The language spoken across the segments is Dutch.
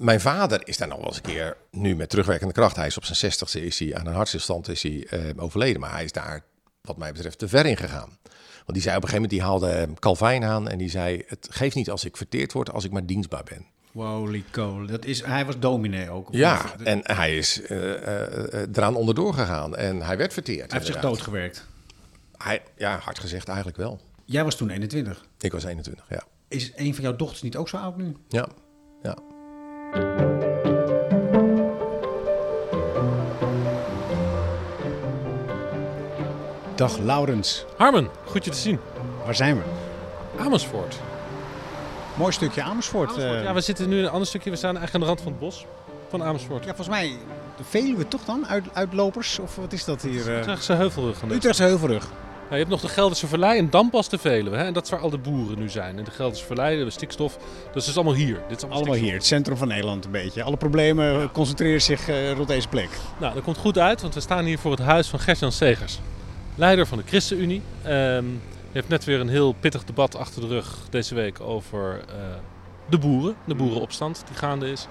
mijn vader is daar nog wel eens een keer nu met terugwerkende kracht. Hij is op zijn zestigste is hij aan een hartstilstand is hij, eh, overleden. Maar hij is daar, wat mij betreft, te ver in gegaan. Want die zei op een gegeven moment, die haalde eh, Calvijn aan en die zei... het geeft niet als ik verteerd word, als ik maar dienstbaar ben. Holy cow. Dat is, hij was dominee ook. Ja, en hij is eh, eraan onderdoor gegaan en hij werd verteerd. hij heeft zich doodgewerkt. Hij, ja, hard gezegd eigenlijk wel. Jij was toen 21. Ik was 21, ja. Is een van jouw dochters niet ook zo oud nu? Ja, Dag Laurens. Harmen, goed je te zien. Waar zijn we? Amersfoort. Mooi stukje Amersfoort. Amersfoort. eh. Ja, we zitten nu in een ander stukje. We staan eigenlijk aan de rand van het bos van Amersfoort. Ja, volgens mij de Veluwe toch dan? Uit, uitlopers? Of wat is dat hier? eh? Utrechtse Heuvelrug. Utrechtse Heuvelrug. Je hebt nog de Gelderse Vallei en dan pas de Veluwe. Hè? En dat is waar al de boeren nu zijn. En de Gelderse Vallei, de stikstof. Dat is dus allemaal hier. Dit is allemaal, Allemaal hier, het centrum van Nederland een beetje. Alle problemen concentreren zich eh, rond deze plek. Nou, dat komt goed uit, want we staan hier voor het huis van Gertjan Segers. Leider van de ChristenUnie. Je hebt net weer een heel pittig debat achter de rug deze week over eh, de boeren. De boerenopstand die gaande is.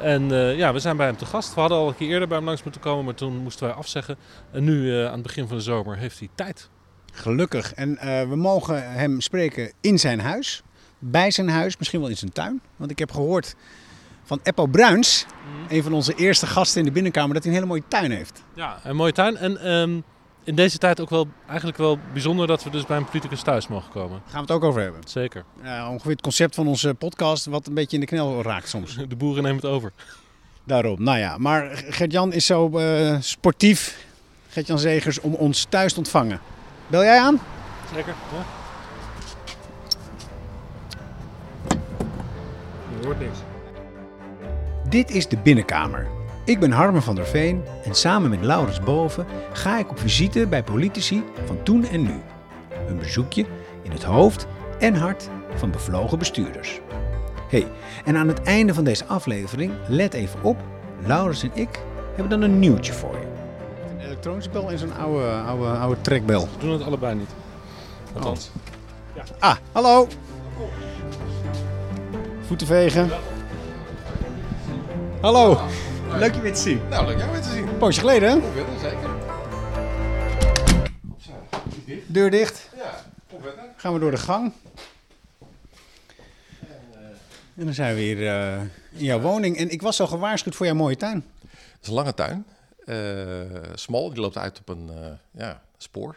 En eh, ja, we zijn bij hem te gast. We hadden al een keer eerder bij hem langs moeten komen, maar toen moesten wij afzeggen. En nu, eh, aan het begin van de zomer, heeft hij tijd. Gelukkig. En we mogen hem spreken in zijn huis. Bij zijn huis, misschien wel in zijn tuin. Want ik heb gehoord van Eppo Bruins, een van onze eerste gasten in de binnenkamer, dat hij een hele mooie tuin heeft. Ja, een mooie tuin. En ehm, in deze tijd ook wel eigenlijk wel bijzonder dat we dus bij een politicus thuis mogen komen. Daar gaan we het ook over hebben. Zeker. Ja, ongeveer het concept van onze podcast, wat een beetje in de knel raakt soms. De boeren nemen het over. Daarom, nou ja. Maar Gert-Jan is zo eh, sportief, Gert-Jan Zegers, om ons thuis te ontvangen. Bel jij aan? Zeker. Ja. Je hoort niks. Dit is de binnenkamer. Ik ben Harmen van der Veen en samen met Laurens Boven ga ik op visite bij politici van toen en nu. Een bezoekje in het hoofd en hart van bevlogen bestuurders. hey, en aan het einde van deze aflevering, let even op, Laurens en ik hebben dan een nieuwtje voor je. Een elektronische bel en zo'n oude, oude, oude trekbel. We doen het allebei niet. Althans. Ah, hallo! Voeten vegen. Hallo! Leuk je weer te zien. Nou, leuk jou weer te zien. Een poosje geleden, hè? Zeker. Deur dicht. Ja, opwetten. Gaan we door de gang. En dan zijn we weer eh, in jouw woning. En ik was al gewaarschuwd voor jouw mooie tuin. Het is een lange tuin. Eh, smal, die loopt uit op een eh, ja, spoor.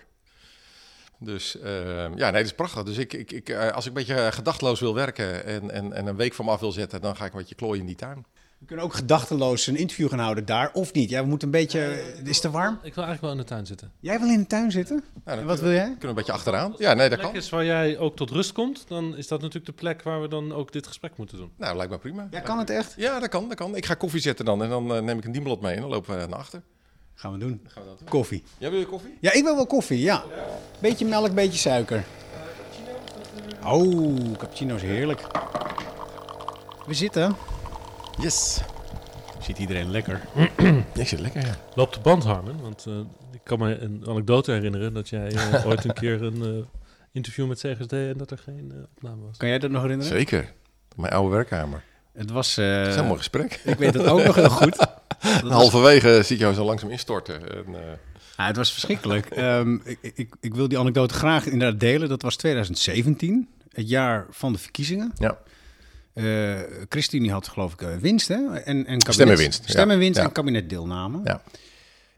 Dus ja, nee, dat is prachtig. Dus ik, ik, ik, als ik een beetje gedachteloos wil werken en, en, en een week van me af wil zetten, dan ga ik een beetje klooien in die tuin. We kunnen ook gedachteloos een interview gaan houden daar, of niet? Ja, we moeten een beetje... Is het te warm? Ik wil eigenlijk wel in de tuin zitten. Jij wil in de tuin zitten? En wat wil jij? Kunnen we een beetje achteraan? Ja, nee, dat kan. is waar jij ook tot rust komt, dan is dat natuurlijk de plek waar we dan ook dit gesprek moeten doen. Nou, lijkt me prima. Ja, kan het echt? Ja, dat kan, dat kan. Ik ga koffie zetten dan en dan eh, neem ik een dienblad mee en dan lopen we naar achter. Gaan we doen. Gaan we dat doen? Koffie. Jij wil je koffie? Ja, ik wil wel koffie, ja. Beetje melk, beetje suiker. Oh, cappuccino is heerlijk. We zitten. Yes. Ziet iedereen lekker. Ik zit lekker, ja. Loop de band, Harmen, want eh, ik kan me een anekdote herinneren dat jij eh, ooit een keer een eh, interview met deed en dat er geen opname was. Kan jij dat nog herinneren? Zeker. Mijn oude werkkamer. Het was... Dat is eh een heel mooi gesprek. ik weet het ook nog heel goed. Dat was- Halverwege zie ik jou zo langzaam instorten. En, eh, het was verschrikkelijk. Ehm, ik, ik, ik wil die anekdote graag inderdaad delen. Dat was 2017, het jaar van de verkiezingen. ja. Eh ChristenUnie had geloof ik eh, winst, hè? En, en kabinet, Stemmenwinst. Stemmenwinst Ja. en kabinetdeelname. Ja.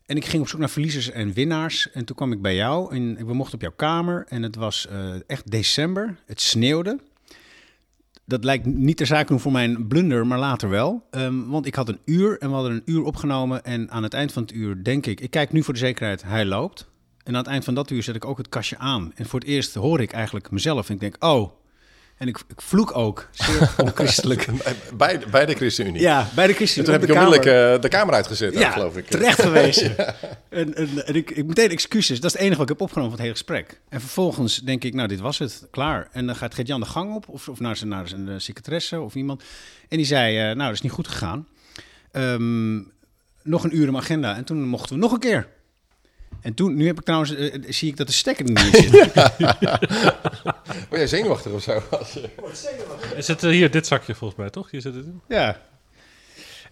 En ik ging op zoek naar verliezers en winnaars. En toen kwam ik bij jou en we mochten op jouw kamer. En het was eh, echt december. Het sneeuwde. Dat lijkt niet ter zake doen voor mijn blunder, maar later wel. Ehm, want ik had een uur en we hadden een uur opgenomen. En aan het eind van het uur denk ik, ik kijk nu voor de zekerheid, hij loopt. En aan het eind van dat uur zet ik ook het kastje aan. En voor het eerst hoor ik eigenlijk mezelf. En ik denk, oh. En ik, ik vloek ook, zeer onchristelijk. Bij, bij de ChristenUnie. Ja, bij de En Christen. toen heb ik de onmiddellijk eh, de kamer uitgezet, ja, geloof ik. terecht gewezen. En, en, en ik, ik meteen excuses. Dat is het enige wat ik heb opgenomen van het hele gesprek. En vervolgens denk ik, nou, dit was het, klaar. En dan gaat Gert-Jan de gang op, of, of naar zijn, naar zijn eh, secretaresse of iemand. En die zei, eh, nou, dat is niet goed gegaan. Ehm, nog een uur in mijn agenda. En toen mochten we nog een keer. En toen, nu heb ik trouwens, eh, eh, zie ik dat de stekker er niet in zit. Ben jij zenuwachtig of zo? Is het eh, hier dit zakje volgens mij, toch? Hier zit het in. ja.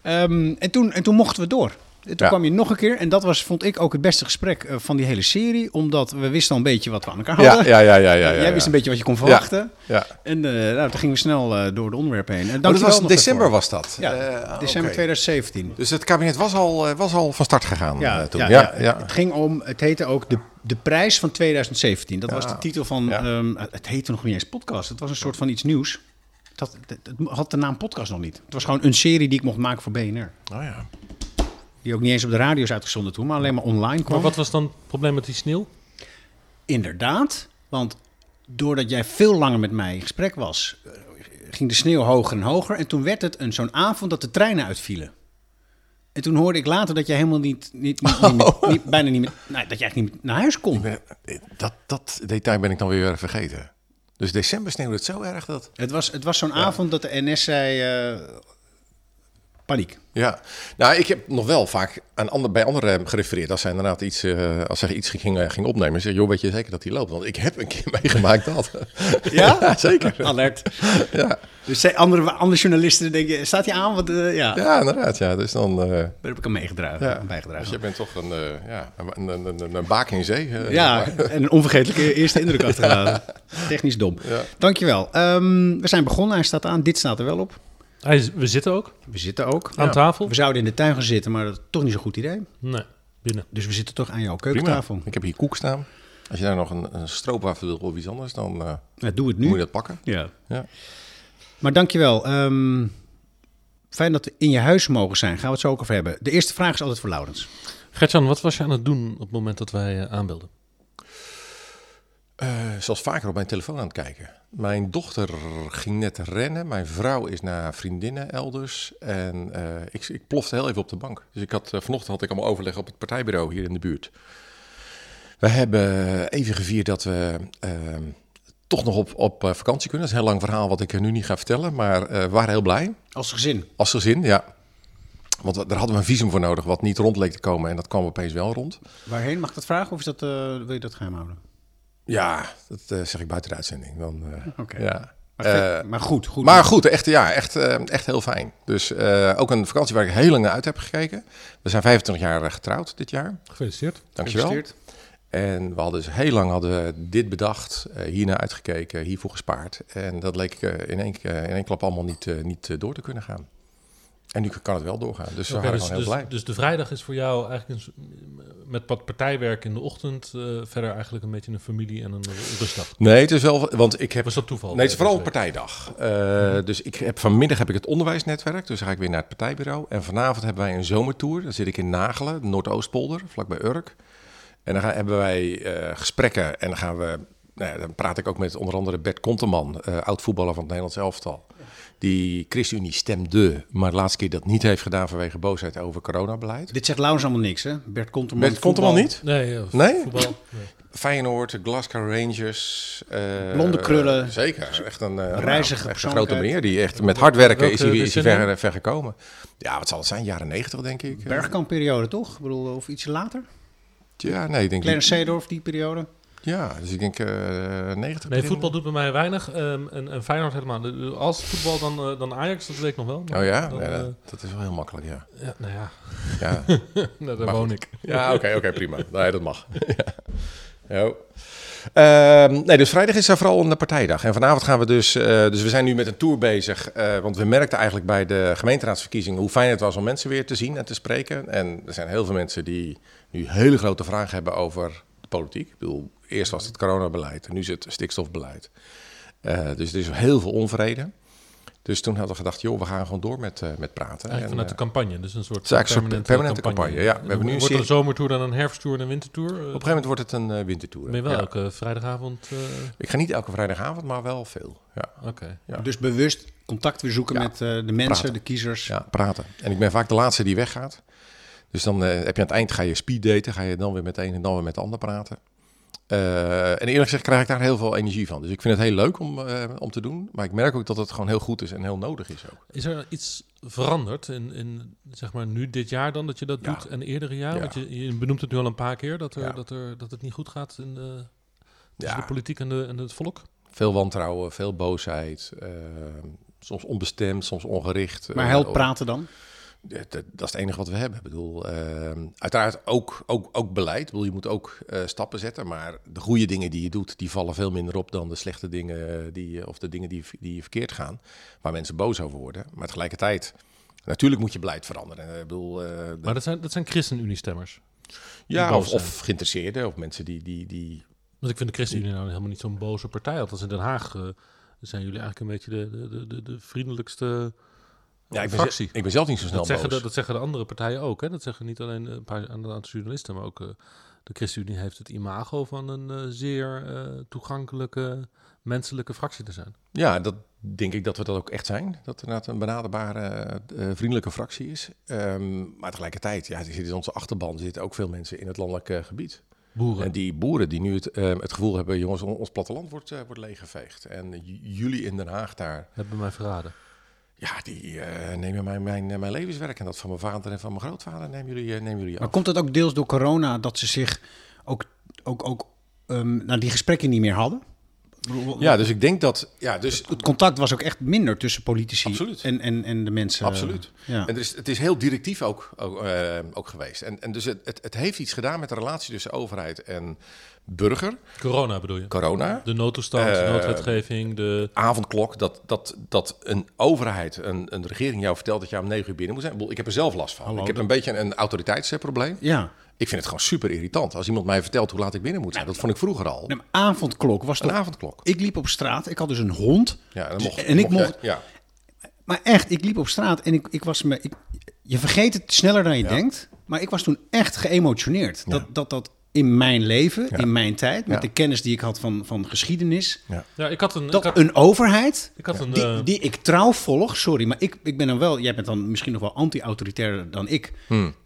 Ehm, en, toen, en toen mochten we door. En toen Ja. kwam je nog een keer. En dat was, vond ik, ook het beste gesprek eh, van die hele serie. Omdat we wisten al een beetje wat we aan elkaar hadden. Ja, ja, ja, ja. ja, ja, Jij wist een beetje wat je kon verwachten. Ja. En eh, nou, toen gingen we snel eh, door de onderwerpen heen. En Oh, dat was december was dat? Ja, december oké. 2017. Dus het kabinet was al, was al van start gegaan Ja, toen. ja, Ja. Het ging om, het heette ook de, de prijs van 2017. Dat was de titel van, ehm, het heette nog niet eens podcast. Het was een soort van iets nieuws. Het had, het, het had de naam podcast nog niet. Het was gewoon een serie die ik mocht maken voor BNR. Oh ja. Die ook niet eens op de radio is uitgezonden toen, maar alleen maar online kwam. Maar wat was dan het probleem met die sneeuw? Inderdaad, want doordat jij veel langer met mij in gesprek was, eh, ging de sneeuw hoger en hoger. En toen werd het een, zo'n avond dat de treinen uitvielen. En toen hoorde ik later dat jij helemaal niet, niet, niet, niet, meer- niet- bijna niet meer, nou, dat jij eigenlijk niet meer naar huis kon. Ben- Dat, dat detail ben ik dan weer vergeten. Dus december sneeuwde het zo erg dat... Het was, het was zo'n avond dat de NS zei, eh, paniek. Ja, nou, ik heb nog wel vaak aan ander, bij anderen gerefereerd. Als zij inderdaad iets, eh, als zij iets ging, ging opnemen, zeg joh, weet je zeker dat hij loopt? Want ik heb een keer meegemaakt dat. Ja? zeker. Alert. Ja, Dus zei andere, andere journalisten denken, staat hij aan? Want, eh, ja, ja inderdaad. Ja. Dus dan, eh, daar heb ik hem meegedragen, ja. bijgedragen. Dus je bent toch een, eh, ja, een, een, een, een baak in zee. eh, Ja, en een onvergetelijke eerste indruk achterlaten. Technisch dom. Ja. Dankjewel. Ehm we zijn begonnen, hij staat aan. Dit staat er wel op. Hij is- we zitten ook We zitten ook. aan Ja. tafel. We zouden in de tuin gaan zitten, maar dat is toch niet zo'n goed idee. Nee, binnen. Dus we zitten toch aan jouw Prima. keukentafel. Ik heb hier koek staan. Als je daar nog een, een stroopwafel wil of iets anders, dan eh, Nou, doe het moet je nu. dat pakken. Ja. Ja. Maar dankjewel. Ehm fijn dat we in je huis mogen zijn. Gaan we het zo ook over hebben. De eerste vraag is altijd voor Laurens. Gertjan, wat was je aan het doen op het moment dat wij eh, aanbelden? Eh, zoals vaker op mijn telefoon aan het kijken. Mijn dochter ging net rennen. Mijn vrouw is naar vriendinnen elders. En eh, ik, ik plofte heel even op de bank. Dus ik had, eh, vanochtend had ik allemaal overleg op het partijbureau hier in de buurt. We hebben even gevierd dat we toch nog op, op vakantie kunnen. Dat is een heel lang verhaal wat ik er nu niet ga vertellen. Maar we waren heel blij. Als gezin. Als gezin, ja. Want daar hadden we een visum voor nodig wat niet rond leek te komen. En dat kwam opeens wel rond. Waarheen? Mag ik dat vragen of is dat, wil je dat geheim houden? Ja, dat eh, zeg ik buiten de uitzending. Dan, eh, Oké. ja. Maar, Eh, maar goed, goed. Maar goed, echt, ja, echt, eh, echt heel fijn. Dus eh, ook een vakantie waar ik heel lang naar uit heb gekeken. We zijn 25 jaar getrouwd dit jaar. Gefeliciteerd. Dankjewel. Gefeliciteerd. En we hadden dus heel lang hadden we dit bedacht, hiernaar uitgekeken, hiervoor gespaard. En dat leek in, één, in één klap allemaal niet, niet door te kunnen gaan. En nu kan het wel doorgaan. Dus waren dus, heel dus, blij. dus de vrijdag is voor jou eigenlijk een, met wat partijwerk in de ochtend eh, verder eigenlijk een beetje een familie en een rustdag. Nee, het is wel, want ik heb Was dat toeval? Nee, het is vooral een Deze partijdag. Eh, Dus ik heb, vanmiddag heb ik het onderwijsnetwerk. Dus ga ik weer naar het partijbureau. En vanavond hebben wij een zomertour. Dan zit ik in Nagelen, de Noordoostpolder, vlakbij Urk. En dan gaan, hebben wij eh, gesprekken. En dan gaan we... Nou ja, dan praat ik ook met onder andere Bert Konteman, eh, oud-voetballer van het Nederlands elftal. Die ChristenUnie stemde, maar de laatste keer dat niet heeft gedaan vanwege boosheid over coronabeleid. Dit zegt Laurens allemaal niks, hè? Bert Konterman. Bert voetbal. niet? Nee, eh, Nee? voetbal. Nee. Feyenoord, Glasgow Rangers. eh, Blonde krullen. echt een, eh, Reizige nou, echt een persoonlijkheid. grote meneer. Die echt met hard werken is hij, is hij ver, ver gekomen. Ja, wat zal het zijn? Jaren negentig, denk ik. Bergkampperiode, toch? Ik bedoel, of ietsje later? Ja, nee, ik denk Clarence Seedorf, die periode. Ja, dus ik denk eh 90. Nee, voetbal doet bij mij weinig. ehm, en, en Feyenoord helemaal. Als voetbal dan, eh, dan Ajax, dat weet ik nog wel. maar Oh ja? dan, Ja, eh, dat, dat is wel heel makkelijk, ja. ja, nou ja, Ja, nou, daar Maar woon goed. ik. ja oké, oké, prima. Nee, dat mag. ja. Ehm, nee, dus vrijdag is er vooral een partijdag. En vanavond gaan we dus... dus we zijn nu met een tour bezig. want we merkten eigenlijk bij de gemeenteraadsverkiezingen... hoe fijn het was om mensen weer te zien en te spreken. En er zijn heel veel mensen die nu hele grote vragen hebben over de politiek. Ik bedoel, eerst was het coronabeleid en nu is het stikstofbeleid. Eh, dus er is heel veel onvrede. Dus toen hadden we gedacht, joh, we gaan gewoon door met, eh, met praten. Eigenlijk En, vanuit eh, de campagne. Dus een soort permanente, permanente campagne, ja. We En hebben nu een wordt er een zomertour, dan een herfsttour en een wintertour? Eh, Op een gegeven moment wordt het een eh, wintertour. Ben je wel Ja. elke vrijdagavond? eh, Ik ga niet elke vrijdagavond, maar wel veel. Ja, Oké. Ja. Dus bewust contact weer zoeken Ja. met eh, de mensen, Praten. de kiezers. ja, praten. En ik ben vaak de laatste die weggaat. Dus dan eh, heb je aan het eind ga je speeddaten, ga je dan weer met de een en dan weer met de ander praten. Eh, en eerlijk gezegd krijg ik daar heel veel energie van. Dus ik vind het heel leuk om, eh, om te doen. Maar ik merk ook dat het gewoon heel goed is en heel nodig is ook. Is er iets veranderd in, in zeg maar nu dit jaar dan dat je dat Ja. doet en eerdere jaar? Ja. Want je, je benoemt het nu al een paar keer dat, er, Ja. dat, er, dat het niet goed gaat in de, tussen Ja. de politiek en, de, en het volk. Veel wantrouwen, veel boosheid. eh, soms onbestemd, soms ongericht. Maar Eh, helpt praten dan? Dat, dat is het enige wat we hebben. Ik bedoel, ehm, uiteraard ook, ook, ook beleid. Ik bedoel, je moet ook eh, stappen zetten. Maar de goede dingen die je doet, die vallen veel minder op dan de slechte dingen die, of de dingen die, die verkeerd gaan. Waar mensen boos over worden. Maar tegelijkertijd, natuurlijk moet je beleid veranderen. Ik bedoel, eh, de- Maar dat zijn, dat zijn ChristenUnie-stemmers. ja, of, geïnteresseerden, of mensen die, die, die Want ik vind de ChristenUnie nou helemaal niet zo'n boze partij. Althans in Den Haag eh, zijn jullie eigenlijk een beetje de, de, de, de vriendelijkste Ja, ik ben, ik ben zelf niet zo snel Dat zeggen, boos. de, dat zeggen de andere partijen ook. Hè? Dat zeggen niet alleen een paar een aantal journalisten, maar ook eh, de ChristenUnie heeft het imago van een eh, zeer eh, toegankelijke, menselijke fractie te zijn. Ja, dat denk ik dat we dat ook echt zijn. Dat het inderdaad een benaderbare, eh, vriendelijke fractie is. Ehm, maar tegelijkertijd, ja, zitten in onze achterban zitten ook veel mensen in het landelijk eh, gebied. Boeren. En die boeren die nu het, ehm, het gevoel hebben, jongens, on- ons platteland wordt, eh, wordt leeggeveegd. En jullie in Den Haag daar, hebben mij verraden. Ja, die eh, nemen mijn, mijn, mijn levenswerk en dat van mijn vader en van mijn grootvader nemen jullie, eh, nemen jullie Maar komt het ook deels door corona dat ze zich ook, ook, ook nou, die gesprekken niet meer hadden? Ja, dus ik denk dat, ja, dus Het contact was ook echt minder tussen politici Absoluut. En, en, en de mensen. Absoluut. Ja. En is, het is heel directief ook, ook, eh, ook geweest. En, en dus het, het, het heeft iets gedaan met de relatie tussen overheid en burger. Corona bedoel je? Corona. De noodtoestand, de Eh, noodwetgeving, de... avondklok, dat, dat, dat een overheid, een, een regering jou vertelt dat je om negen uur binnen moet zijn. Ik heb er zelf last van. Hallo, ik heb een beetje een autoriteitsprobleem. ja. Ik vind het gewoon super irritant. Als iemand mij vertelt hoe laat ik binnen moet zijn. Dat vond ik vroeger al. Avondklok was Een toch... avondklok. Ik liep op straat, ik had dus een hond. Ja, dan Dus- mocht, en ik mocht- mocht- Ja, Maar echt, ik liep op straat en ik, ik was me... Ik, je vergeet het sneller dan je Ja. denkt. Maar ik was toen echt geëmotioneerd. Ja. Dat, dat dat in mijn leven, Ja. in mijn tijd... met Ja. de kennis die ik had van, van geschiedenis... Ja, ik had een... Ik dat had, een overheid ik had een die, eh, die ik trouw volg, sorry, maar ik, ik ben dan wel, jij bent dan misschien nog wel anti-autoritair dan ik.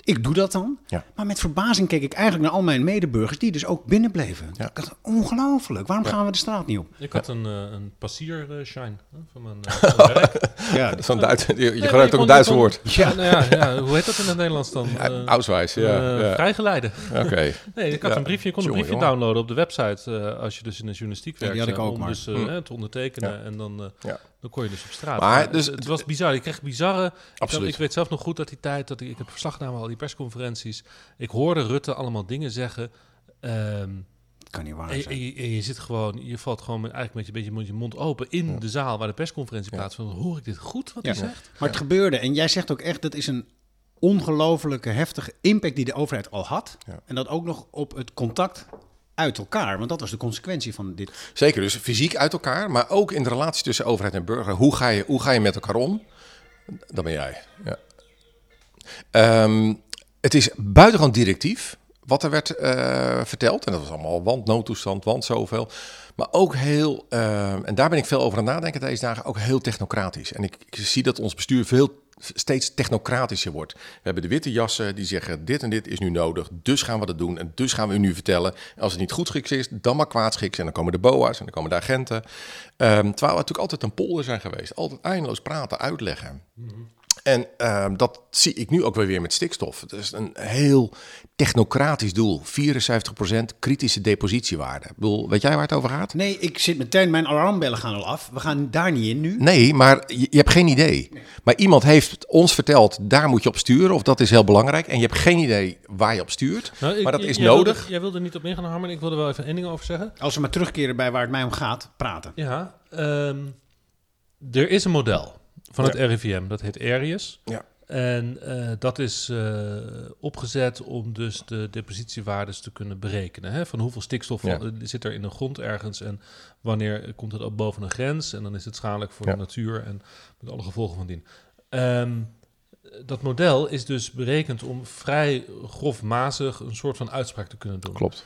Ik doe dat dan. Hmm. Ja. Maar met verbazing keek ik eigenlijk naar al mijn medeburgers die dus ook binnen bleven. Ja. Ik dacht, ongelooflijk, waarom gaan we de straat niet op? ik had een, eh, een passiershine van mijn eh, van mijn werk. Ja, zo'n Duits, je, je Nee, gebruikt ook een Duits woord. Ja, nou ja, ja, hoe heet dat in het Nederlands dan? Ja, Auswijs, ja. ja. Vrijgeleide. Oké. Nee, ik had Ja. een briefje. Je kon een briefje jongen. downloaden op de website eh, als je dus in de journalistiek Ja, werkt. die had ik ook, om maar- dus eh, Hm. hè, te ondertekenen Ja. en dan, eh, Ja. dan kon je dus op straat. Maar dus- het, het was bizar. Je kreeg bizarre... Ik, Absoluut. ik weet zelf nog goed dat die tijd, dat ik, ik heb verslag namen al die persconferenties. Ik hoorde Rutte allemaal dingen zeggen. ehm, kan niet waar zijn. en je, en je zit gewoon, je valt gewoon eigenlijk met je, beetje met je mond open in de zaal waar de persconferentie Ja. plaatsvindt. Hoor ik dit goed wat Ja. hij zegt? Maar het gebeurde, en jij zegt ook echt, dat is een ongelofelijke heftige impact die de overheid al had. Ja. En dat ook nog op het contact uit elkaar, want dat was de consequentie van dit. Zeker, dus fysiek uit elkaar, maar ook in de relatie tussen overheid en burger. Hoe ga je, hoe ga je met elkaar om? Dat ben jij. Ja. Ehm, het is buitengewoon directief wat er werd eh, verteld. En dat was allemaal want noodtoestand, want zoveel. Maar ook heel, ehm, en daar ben ik veel over aan nadenken deze dagen, ook heel technocratisch. En ik, ik zie dat ons bestuur veel steeds technocratischer wordt. We hebben de witte jassen die zeggen dit en dit is nu nodig, dus gaan we dat doen en dus gaan we u nu vertellen. En als het niet goed schiks is, dan maar kwaadschiks en dan komen de boa's en dan komen de agenten. Ehm, terwijl we natuurlijk altijd een polder zijn geweest, altijd eindeloos praten, uitleggen. En ehm, dat zie ik nu ook weer weer met stikstof. Het is een heel technocratisch doel. 74% kritische depositiewaarde. Ik bedoel, weet jij waar het over gaat? Nee, ik zit meteen, mijn alarmbellen gaan al af. We gaan daar niet in nu. Nee, maar je, je hebt geen idee. Maar iemand heeft ons verteld, daar moet je op sturen. Of dat is heel belangrijk. En je hebt geen idee waar je op stuurt. Nou, ik- maar dat is jij nodig. Wilde, jij wilde er niet op ingaan, Harmen. Ik wilde wel even één ding over zeggen. Als we maar terugkeren bij waar het mij om gaat, praten. Ja, ehm, er is een model van het RIVM, dat heet Arius. Ja. En eh, dat is eh, opgezet om dus de depositiewaardes te kunnen berekenen. Hè? Van hoeveel stikstof Ja. eh, zit er in de grond ergens en wanneer komt het op boven een grens. En dan is het schadelijk voor Ja. de natuur en met alle gevolgen van dien. Ehm, dat model is dus berekend om vrij grofmazig een soort van uitspraak te kunnen doen. Klopt.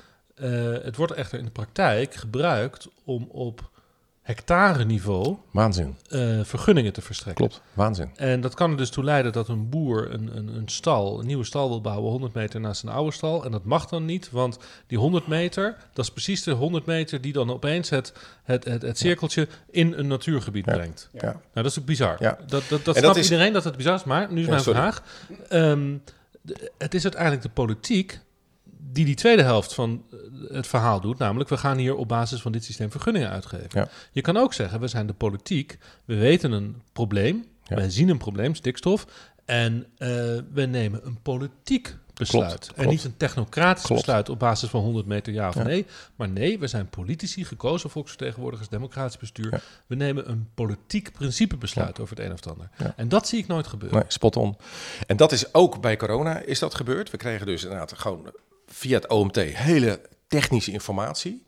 Het wordt echter in de praktijk gebruikt om op hectare niveau Waanzin. eh, vergunningen te verstrekken. Klopt. Waanzin. En dat kan er dus toe leiden dat een boer een, een, een stal, een nieuwe stal wil bouwen, 100 meter naast zijn oude stal. En dat mag dan niet, want die 100 meter, dat is precies de 100 meter die dan opeens het, het, het, het cirkeltje in een natuurgebied Ja. brengt. Ja. Nou, dat is ook bizar. Ja. Dat, dat, dat snapt is- iedereen dat het bizar is, maar nu is mijn sorry. vraag. Ehm, de- het is uiteindelijk de politiek die die tweede helft van eh, het verhaal doet. Namelijk, we gaan hier op basis van dit systeem vergunningen uitgeven. Ja. Je kan ook zeggen, we zijn de politiek, we weten een probleem, Ja. wij zien een probleem, stikstof. En eh, we nemen een politiek besluit. Klopt, En klopt. niet een technocratisch Klopt. besluit op basis van 100 meter ja of Ja. nee. Maar nee, we zijn politici, gekozen volksvertegenwoordigers, democratisch bestuur. Ja. We nemen een politiek principebesluit over het een of het ander. Ja. En dat zie ik nooit gebeuren. Nee, spot on. En dat is ook bij corona is dat gebeurd. We kregen dus inderdaad gewoon via het OMT hele technische informatie.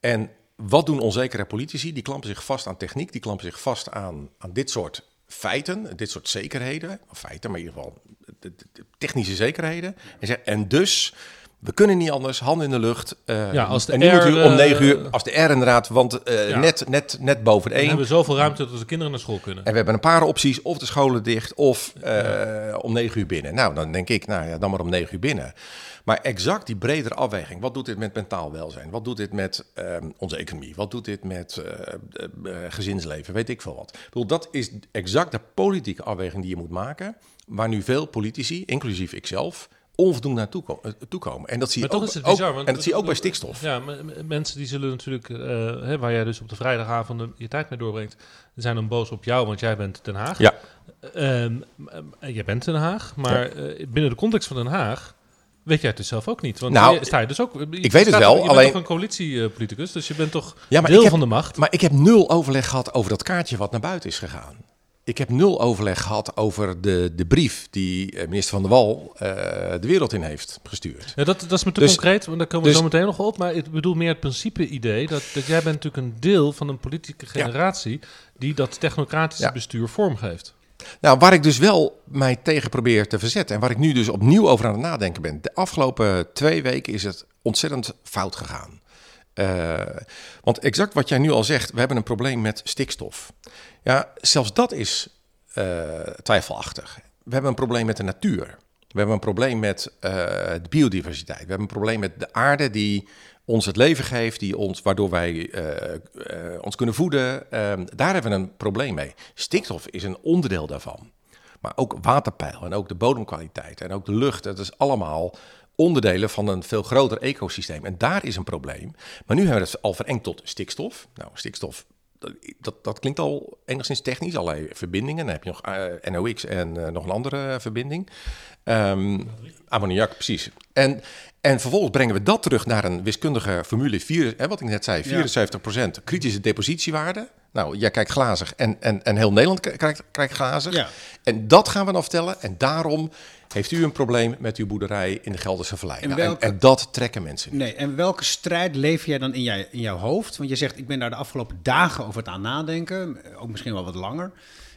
En wat doen onzekere politici? Die klampen zich vast aan techniek, die klampen zich vast aan, aan dit soort feiten, dit soort zekerheden. Feiten, maar in ieder geval technische zekerheden. En, zeggen, en dus, we kunnen niet anders, handen in de lucht. eh, Ja, als de en nu R, u om eh, negen uur, als de R inderdaad, want Ja. net, net, net boven de We één. hebben zoveel ruimte dat de kinderen naar school kunnen. En we hebben een paar opties, of de scholen dicht, of om negen uur binnen. Nou, dan denk ik, nou ja, dan maar om negen uur binnen. Maar exact die bredere afweging. Wat doet dit met mentaal welzijn? Wat doet dit met ehm, onze economie? Wat doet dit met gezinsleven? Weet ik veel wat. Ik bedoel, dat is exact de politieke afweging die je moet maken. Waar nu veel politici, inclusief ikzelf, onvoldoende naartoe eh, toekomen. En dat zie je Maar toch ook, is bizar. ook- want en dat zie je ook bij stikstof. Ja, m- m- mensen die zullen natuurlijk, eh, hè, waar jij dus op de vrijdagavond je tijd mee doorbrengt, zijn dan boos op jou, want jij bent Den Haag. Ja. Eh, jij bent Den Haag, maar binnen de context van Den Haag weet jij het dus zelf ook niet. Want Nou, je, sta je dus ook. ik weet het wel, Je bent alleen- toch een coalitiepoliticus, dus je bent toch Ja, maar deel heb- van de macht. Maar ik heb nul overleg gehad over dat kaartje wat naar buiten is gegaan. Ik heb nul overleg gehad over de, de brief die eh, minister Van der Wal eh, de wereld in heeft gestuurd. Ja, dat, dat is me te Dus- concreet, want daar komen we dus- zo meteen nog op. Maar ik bedoel meer het principe-idee dat, dat jij bent natuurlijk een deel van een politieke generatie die dat technocratische Ja. bestuur vormgeeft. Nou, waar ik dus wel mij tegen probeer te verzetten en waar ik nu dus opnieuw over aan het nadenken ben. De afgelopen twee weken is het ontzettend fout gegaan. Eh, want exact wat jij nu al zegt, we hebben een probleem met stikstof. Ja, zelfs dat is eh, twijfelachtig. We hebben een probleem met de natuur. We hebben een probleem met eh, de biodiversiteit. We hebben een probleem met de aarde die ons het leven geeft, die ons, waardoor wij eh, ons kunnen voeden. Ehm, daar hebben we een probleem mee. Stikstof is een onderdeel daarvan. Maar ook waterpeil en ook de bodemkwaliteit en ook de lucht. Dat is allemaal onderdelen van een veel groter ecosysteem. En daar is een probleem. Maar nu hebben we het al verengd tot stikstof. Nou, stikstof, dat, dat, klinkt al enigszins technisch. Allerlei verbindingen. Dan heb je nog eh, NOx en eh, nog een andere verbinding. Ehm, ammoniak, precies. En, en vervolgens brengen we dat terug naar een wiskundige formule. Vier, hè, wat ik net zei, 74% kritische depositiewaarde. Nou, jij kijkt glazig en, en, en heel Nederland kijkt, kijkt glazig. Ja. En dat gaan we dan vertellen. En daarom heeft u een probleem met uw boerderij in de Gelderse Vallei. En Nou, En, welke- en dat trekken mensen niet. Nee, en welke strijd leef jij dan in, jij, in jouw hoofd? Want je zegt, ik ben daar de afgelopen dagen over het aan nadenken. Ook misschien wel wat langer.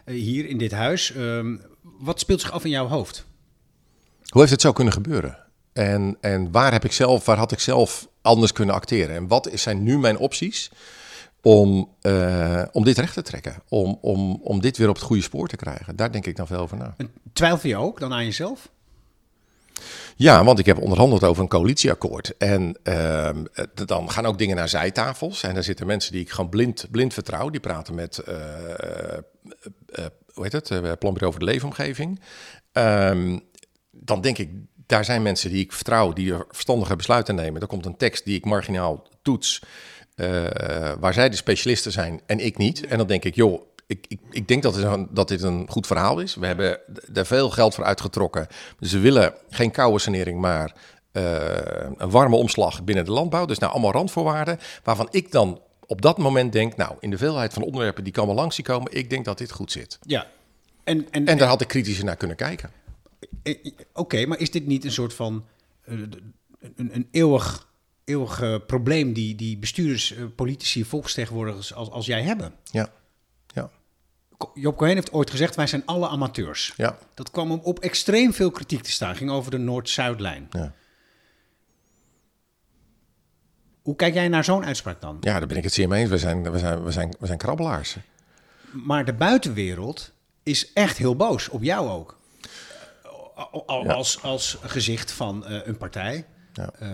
eh, hier in dit huis. Ehm, wat speelt zich af in jouw hoofd? Hoe heeft het zo kunnen gebeuren? En, en waar, heb ik zelf, waar had ik zelf anders kunnen acteren? En wat zijn nu mijn opties om, eh, om dit recht te trekken? Om, om, om dit weer op het goede spoor te krijgen? Daar denk ik dan veel over na. En twijfel je ook dan aan jezelf? Ja, want ik heb onderhandeld over een coalitieakkoord. En ehm, eh, dan gaan ook dingen naar zijtafels. En daar zitten mensen die ik gewoon blind, blind vertrouw. Die praten met, eh, hoe heet het, Planbureau voor de Leefomgeving. Ehm, dan denk ik, daar zijn mensen die ik vertrouw, die er verstandige besluiten nemen. Er komt een tekst die ik marginaal toets, eh, waar zij de specialisten zijn en ik niet. En dan denk ik, joh, ik, ik, ik denk dat, een, dat dit een goed verhaal is. We hebben er veel geld voor uitgetrokken. We willen geen koude sanering, maar eh, een warme omslag binnen de landbouw. Dus nou allemaal randvoorwaarden, waarvan ik dan op dat moment denk, nou, in de veelheid van onderwerpen die kan wel langs zien komen, ik denk dat dit goed zit. Ja. En, en, En daar had ik kritischer naar kunnen kijken. Eh, Oké, maar is dit niet een soort van een, een eeuwig, eeuwig eh, probleem die, die bestuurders, eh, politici, volksvertegenwoordigers als, als jij hebben? Ja, ja, Job Cohen heeft ooit gezegd, wij zijn alle amateurs. ja. Dat kwam hem op extreem veel kritiek te staan. ging over de Noord-Zuidlijn. ja. Hoe kijk jij naar zo'n uitspraak dan? Ja, daar ben ik het zeer mee eens. We zijn, we zijn, we zijn, we zijn krabbelaars. Maar de buitenwereld is echt heel boos, op jou ook. Ja. Als, als gezicht van eh, een partij, Ja. eh,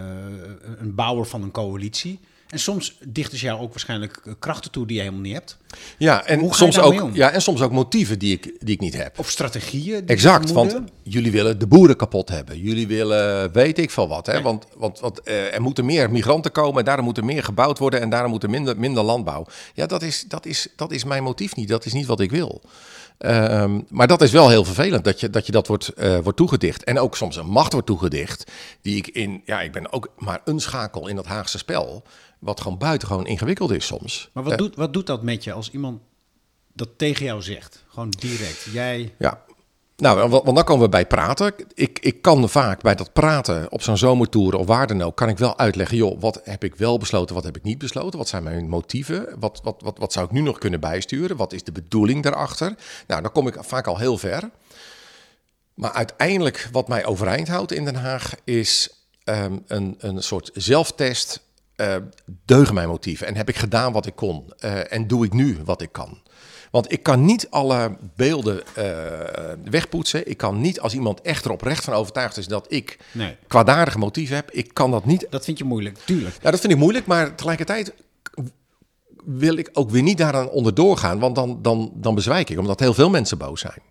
een bouwer van een coalitie. En soms dichten ze jou ook waarschijnlijk eh, krachten toe die je helemaal niet hebt. Ja, en soms ook, ja, en soms ook motieven die ik, die ik niet heb. Of strategieën. die Exact, want jullie willen de boeren kapot hebben. Jullie willen weet ik veel wat. Hè? Nee. Want, want, want eh, er moeten meer migranten komen, en daarom moet er meer gebouwd worden en daarom moet er minder, minder landbouw. Ja, dat is, dat, is, dat is mijn motief niet. Dat is niet wat ik wil. Ehm, maar dat is wel heel vervelend dat je dat, je dat wordt, eh, wordt toegedicht. En ook soms een macht wordt toegedicht. Die ik in. Ja, ik ben ook maar een schakel in dat Haagse spel. Wat gewoon buitengewoon ingewikkeld is soms. Maar wat, Eh, doet, wat doet dat met je als iemand dat tegen jou zegt? Gewoon direct. Jij. Ja. Nou, want, dan komen we bij praten. Ik, ik kan vaak bij dat praten op zo'n zomertour of waar dan ook, kan ik wel uitleggen, joh, wat heb ik wel besloten, wat heb ik niet besloten, wat zijn mijn motieven, wat, wat, wat, wat zou ik nu nog kunnen bijsturen, wat is de bedoeling daarachter. Nou, dan kom ik vaak al heel ver. Maar uiteindelijk, wat mij overeind houdt in Den Haag, is ehm, een, een soort zelftest. eh, deugen mijn motieven en heb ik gedaan wat ik kon? Eh, en doe ik nu wat ik kan? Want ik kan niet alle beelden eh, wegpoetsen. Ik kan niet, als iemand echt erop recht van overtuigd is dat ik Nee. kwaadaardige motieven heb, ik kan dat niet. Dat vind je moeilijk, tuurlijk. Ja, dat vind ik moeilijk, maar tegelijkertijd wil ik ook weer niet daaraan onderdoor gaan, want dan, dan, dan bezwijk ik, omdat heel veel mensen boos zijn.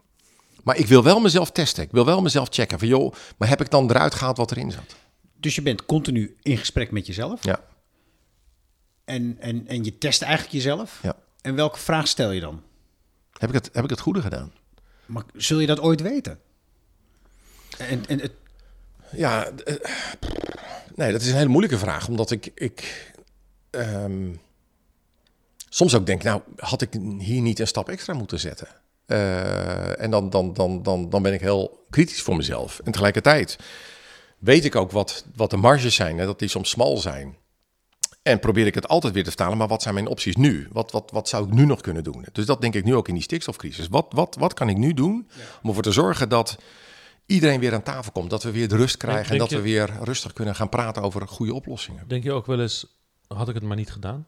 Maar ik wil wel mezelf testen. Ik wil wel mezelf checken. Van joh, maar heb ik dan eruit gehaald wat erin zat? Dus je bent continu in gesprek met jezelf. Ja. En, en, en je test eigenlijk jezelf. Ja. En welke vraag stel je dan? Heb ik het, heb ik het goede gedaan? Maar zul je dat ooit weten? En, en het, Ja, eh, nee, dat is een hele moeilijke vraag. Omdat ik, ik ehm, soms ook denk, nou, had ik hier niet een stap extra moeten zetten? Eh, en dan, dan, dan, dan, dan ben ik heel kritisch voor mezelf. En tegelijkertijd weet ik ook wat, wat de marges zijn, hè, dat die soms smal zijn. En probeer ik het altijd weer te vertalen, maar wat zijn mijn opties nu? Wat, wat, wat zou ik nu nog kunnen doen? Dus dat denk ik nu ook in die stikstofcrisis. Wat, wat, wat kan ik nu doen om ervoor te zorgen dat iedereen weer aan tafel komt? Dat we weer de rust krijgen en dat je- we weer rustig kunnen gaan praten over goede oplossingen. Denk je ook wel eens, had ik het maar niet gedaan?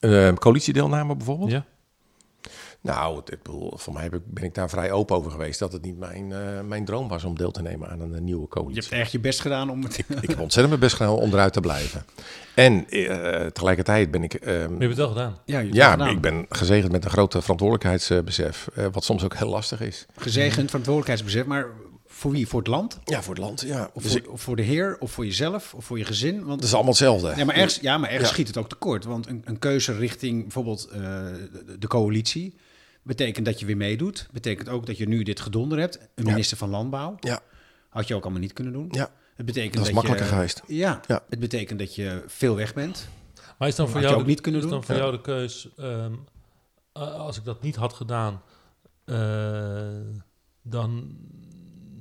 Eh, coalitiedeelname bijvoorbeeld? Ja? Nou, ik bedoel, voor mij heb ik, ben ik daar vrij open over geweest dat het niet mijn, eh, mijn droom was om deel te nemen aan een, eh, nieuwe je coalitie. hebt echt je best gedaan om het... Ik heb ontzettend mijn best gedaan om eruit te blijven. En eh, tegelijkertijd ben ik. ehm, Maar je hebt het wel gedaan. Ja, je ja, gedaan. ik ben gezegend met een grote verantwoordelijkheidsbesef. wat soms ook heel lastig is. Gezegend verantwoordelijkheidsbesef, maar voor wie? Voor het land? Ja, voor het land. Ja. Of Dus voor, ik- of voor de heer? Of voor jezelf? Of voor je gezin? Want dat is allemaal hetzelfde. Ja, maar ergens, ja, maar ergens Ja. schiet het ook tekort. Want een, een keuze richting bijvoorbeeld eh, de, de coalitie... betekent dat je weer meedoet. Betekent ook dat je nu dit gedonder hebt. Een Ja. minister van Landbouw. Ja, Had je ook allemaal niet kunnen doen. ja. Het betekent Dat is dat makkelijker je, geweest. Ja, Ja. het betekent dat je veel weg bent. Maar is dan voor jou ook de- niet kunnen is doen? dan voor Ja. jou de keus, ehm, eh, als ik dat niet had gedaan, eh, dan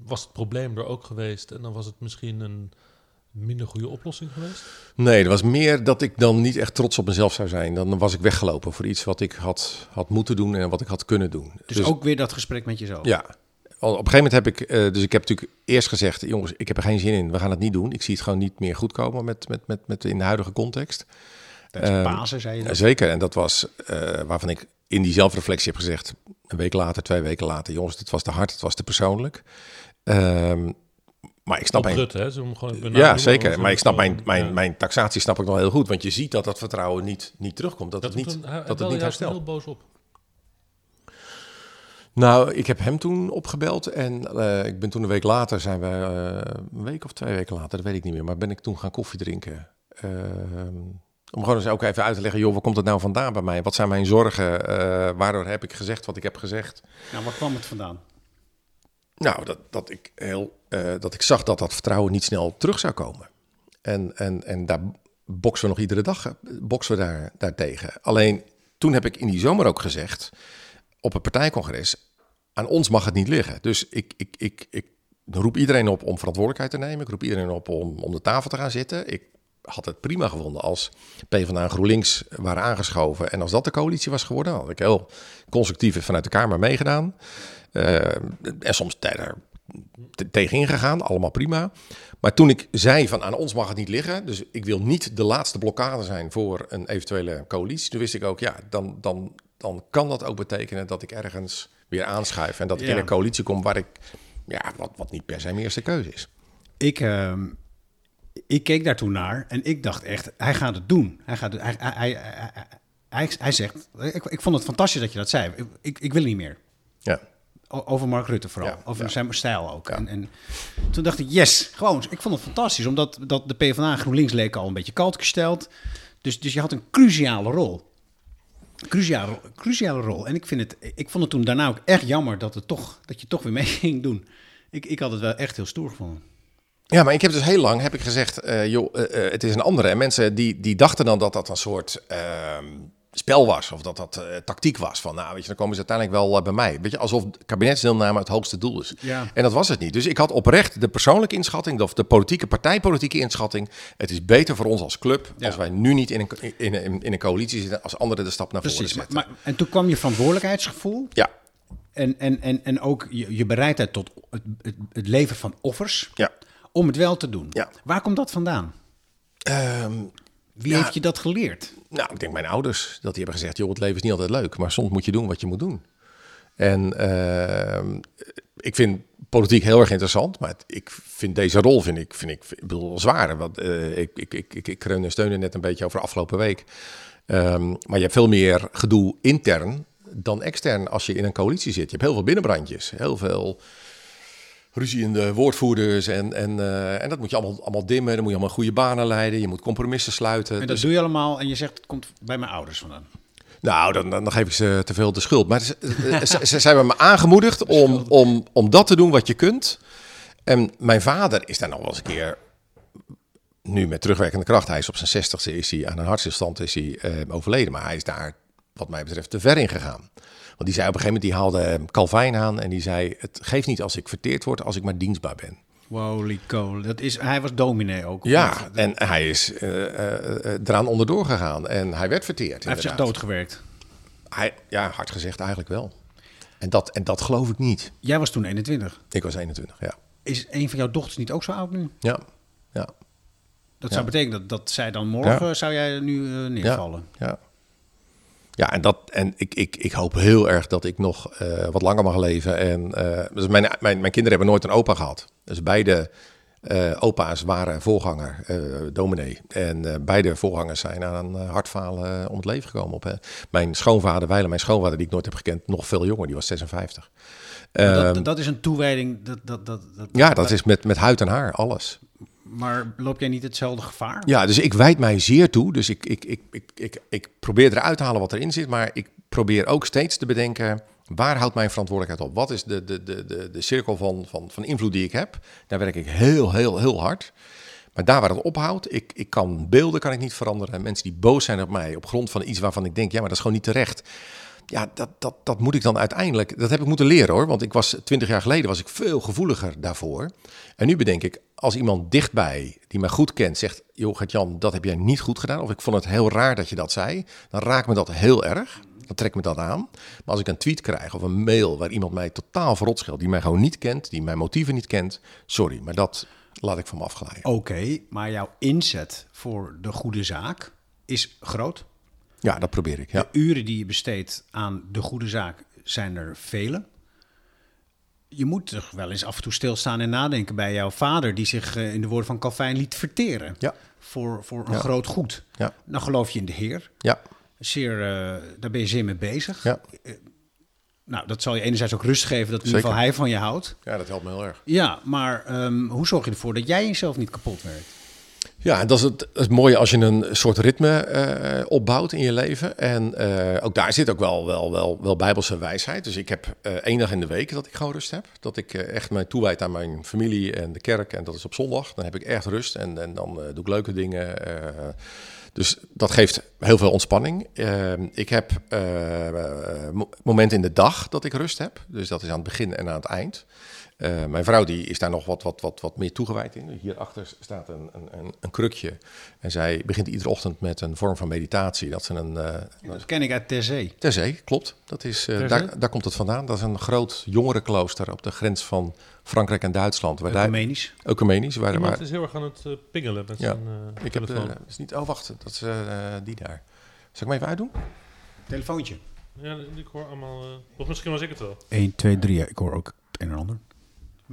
was het probleem er ook geweest en dan was het misschien een minder goede oplossing geweest? Nee, er was meer dat ik dan niet echt trots op mezelf zou zijn. Dan was ik weggelopen voor iets wat ik had, had moeten doen en wat ik had kunnen doen. Dus, ook weer dat gesprek met jezelf. Ja. Al- Op een gegeven moment heb ik, eh, dus ik heb natuurlijk eerst gezegd, jongens, ik heb er geen zin in, we gaan het niet doen. Ik zie het gewoon niet meer goed komen met, met, met, met in de huidige context. Tijdens Ehm, Pasen, zei je dat. Zeker, en dat was eh, waarvan ik in die zelfreflectie heb gezegd, een week later, twee weken later, jongens, dit was te hard, het was te persoonlijk. Ehm, maar ik snap Op mijn, Rutte, hè? Gewoon ja, zeker. Maar ik snap mijn, mijn, ja. mijn taxatie snap ik nog heel goed. Want je ziet dat dat vertrouwen niet, niet terugkomt. Dat, Dat het niet, een- dat het niet juist herstelt. heel boos op. Nou, ik heb hem toen opgebeld. En eh, ik ben toen een week later, zijn we eh, een week of twee weken later, dat weet ik niet meer. Maar ben ik toen gaan koffie drinken. Ehm, om gewoon eens ook even uit te leggen, joh, waar komt het nou vandaan bij mij? Wat zijn mijn zorgen? Eh, waardoor heb ik gezegd wat ik heb gezegd? Nou, waar kwam het vandaan? Nou, dat, dat, ik heel, eh, dat ik zag dat dat vertrouwen niet snel terug zou komen. En, en, en daar boksen we nog iedere dag boksen we daar, daartegen. Alleen toen heb ik in die zomer ook gezegd, op het partijcongres, aan ons mag het niet liggen. Dus ik, ik, ik, ik roep iedereen op om verantwoordelijkheid te nemen. Ik roep iedereen op om om de tafel te gaan zitten. Ik had het prima gevonden als PvdA en GroenLinks waren aangeschoven. En als dat de coalitie was geworden, had ik heel constructief vanuit de Kamer meegedaan. Eh, en soms daar te- tegenin gegaan, allemaal prima. Maar toen ik zei van aan ons mag het niet liggen, dus ik wil niet de laatste blokkade zijn voor een eventuele coalitie, toen wist ik ook, ja, dan, dan, dan kan dat ook betekenen dat ik ergens weer aanschuif en dat ik Ja. in een coalitie kom waar ik, ja, wat, wat niet per se mijn eerste keuze is. Ik, ehm, ik keek daar toen naar en ik dacht echt, hij gaat het doen. Hij, gaat het, hij, hij, hij, hij, zegt, ik, ik vond het fantastisch dat je dat zei. Ik, ik, ik wil niet meer. Ja, Over Mark Rutte vooral. Ja, over ja. zijn stijl ook. En, en toen dacht ik, yes, gewoon. Ik vond het fantastisch. Omdat dat de PvdA en GroenLinks leken al een beetje koud gesteld. Dus, dus je had een cruciale rol. Cruciale, cruciale rol. En ik, vind het, ik vond het toen daarna ook echt jammer dat, het toch, dat je toch weer mee ging doen. Ik, ik had het wel echt heel stoer gevonden. Ja, maar ik heb dus heel lang heb ik gezegd, eh, joh, eh, eh, het is een andere. En mensen die, die dachten dan dat dat een soort ehm, spel was of dat dat eh, tactiek was. Van nou, weet je, dan komen ze uiteindelijk wel eh, bij mij. Weet je, alsof kabinetsdeelname het hoogste doel is. Ja. En dat was het niet. Dus ik had oprecht de persoonlijke inschatting, of de politieke partijpolitieke inschatting. Het is beter voor ons als club Ja. als wij nu niet in een, in, in een coalitie zitten, als anderen de stap naar voren Precies. Maar, zetten. maar, en toen kwam je verantwoordelijkheidsgevoel ja, en, en, en, en ook je, je bereidheid tot het, het, het leveren van offers ja. om het wel te doen. Ja. Waar komt dat vandaan? Ehm, Wie Ja. heeft je dat geleerd? Nou, ik denk mijn ouders, dat die hebben gezegd, joh, het leven is niet altijd leuk, maar soms moet je doen wat je moet doen. En ehm, ik vind politiek heel erg interessant, maar het- ik vind deze rol, vind ik, vind ik, ik bedoel, zwaar. Want eh, ik, ik, ik, ik, ik kreunde en steunde net een beetje over afgelopen week. Ehm, maar je hebt veel meer gedoe intern dan extern als je in een coalitie zit. Je hebt heel veel binnenbrandjes, heel veel ruzie in de woordvoerders en, en, eh, en dat moet je allemaal, allemaal dimmen. Dan moet je allemaal goede banen leiden, je moet compromissen sluiten. En dat Dus- doe je allemaal en je zegt het komt bij mijn ouders vandaan. nou, dan, dan, geef ik ze te veel de schuld. Maar ze, ze, zijn me aangemoedigd om, om, om dat te doen wat je kunt. En mijn vader is daar nog wel eens een keer... Nu met terugwerkende kracht. Hij is op zijn zestigste is hij aan een hartstilstand is hij, eh, overleden. Maar hij is daar, wat mij betreft, te ver in gegaan. Want die zei op een gegeven moment, die haalde eh, Calvijn aan. En die zei, het geeft niet als ik verteerd word, als ik maar dienstbaar ben. Holy cow. Dat is, hij was dominee ook. Ja, en hij is eh, eh, eh, eraan onderdoor gegaan. En hij werd verteerd. Hij heeft zich inderdaad. doodgewerkt. Hij, ja, hard gezegd eigenlijk wel. En dat, en dat geloof ik niet. Jij was toen 21. Ik was 21, ja. Is een van jouw dochters niet ook zo oud nu? Ja, ja, Dat Ja. zou betekenen dat, dat zij dan morgen, Ja. zou jij nu eh, neervallen. ja. Ja, en, dat, en ik, ik, ik hoop heel erg dat ik nog eh, wat langer mag leven. En, eh, dus mijn, mijn, mijn kinderen hebben nooit een opa gehad. Dus beide eh, opa's waren voorganger, dominee. En beide voorgangers zijn aan een hartfalen om het leven gekomen. Op, hè. Mijn schoonvader, Weilen, mijn schoonvader, die ik nooit heb gekend, nog veel jonger. Die was 56. Maar Ehm, dat, dat is een toewijding. Dat, dat, dat, dat, ja, dat is met, met huid en haar, alles. Maar loop jij niet hetzelfde gevaar? Ja, dus ik wijd mij zeer toe. Dus ik, ik, ik, ik, ik, ik probeer eruit te halen wat erin zit. Maar ik probeer ook steeds te bedenken... waar houdt mijn verantwoordelijkheid op? Wat is de, de, de, de, de cirkel van, van, van invloed die ik heb? Daar werk ik heel, heel, heel hard. Maar daar waar het ophoudt, ik, ik kan beelden kan ik niet veranderen. Mensen die boos zijn op mij op grond van iets waarvan ik denk... ja, maar dat is gewoon niet terecht. Ja, dat, dat, dat moet ik dan uiteindelijk... Dat heb ik moeten leren hoor. Want ik was twintig jaar geleden was ik veel gevoeliger daarvoor. En nu bedenk ik, als iemand dichtbij die mij goed kent zegt... joh, Gert-Jan, dat heb jij niet goed gedaan. Of ik vond het heel raar dat je dat zei. Dan raakt me dat heel erg. Dan trekt me dat aan. Maar als ik een tweet krijg of een mail waar iemand mij totaal verrot scheldt... die mij gewoon niet kent, die mijn motieven niet kent... sorry, maar dat laat ik van me afglijden. Oké, maar jouw inzet voor de goede zaak is groot. Ja, dat probeer ik, ja. De uren die je besteedt aan de goede zaak zijn er vele. Je moet toch wel eens af en toe stilstaan en nadenken bij jouw vader... die zich eh, in de woorden van Calvijn liet verteren Ja. voor, voor een Ja. groot goed. Ja, Dan geloof je in de Heer. ja, Zeer, eh, daar ben je zeer mee bezig. ja. Nou, dat zal je enerzijds ook rust geven dat in ieder geval hij van je houdt. ja dat helpt me heel erg. Ja, maar ehm, hoe zorg je ervoor dat jij jezelf niet kapot werkt? Ja, dat is het, het mooie als je een soort ritme eh, opbouwt in je leven. En eh, ook daar zit ook wel, wel, wel, wel bijbelse wijsheid. Dus ik heb eh, één dag in de week dat ik gewoon rust heb. Dat ik echt mij toewijd aan mijn familie en de kerk. En dat is op zondag. Dan heb ik echt rust en, en dan doe ik leuke dingen. dus dat geeft heel veel ontspanning. Ik heb mo- momenten in de dag dat ik rust heb. Dus dat is aan het begin en aan het eind. Eh, mijn vrouw die is daar nog wat, wat, wat, wat meer toegewijd in. Hierachter staat een, een, een, een krukje. En zij begint iedere ochtend met een vorm van meditatie. Dat ze een... eh Dat ken ik uit Ter Zee. Ter Zee, klopt. Dat is, eh, daar, daar komt het vandaan. Dat is een groot jongerenklooster op de grens van Frankrijk en Duitsland. Waar daar, Ecumenisch. ecumenisch. Waar, Iemand waar, is heel erg aan het pingelen met Ja. zijn eh, ik heb de, is niet, oh wacht, dat is eh, die daar. Zal ik hem even uitdoen? Telefoontje. Ja, ik hoor allemaal... eh, of misschien was ik het wel. 1, 2, 3. Ja, ik hoor ook het een en ander.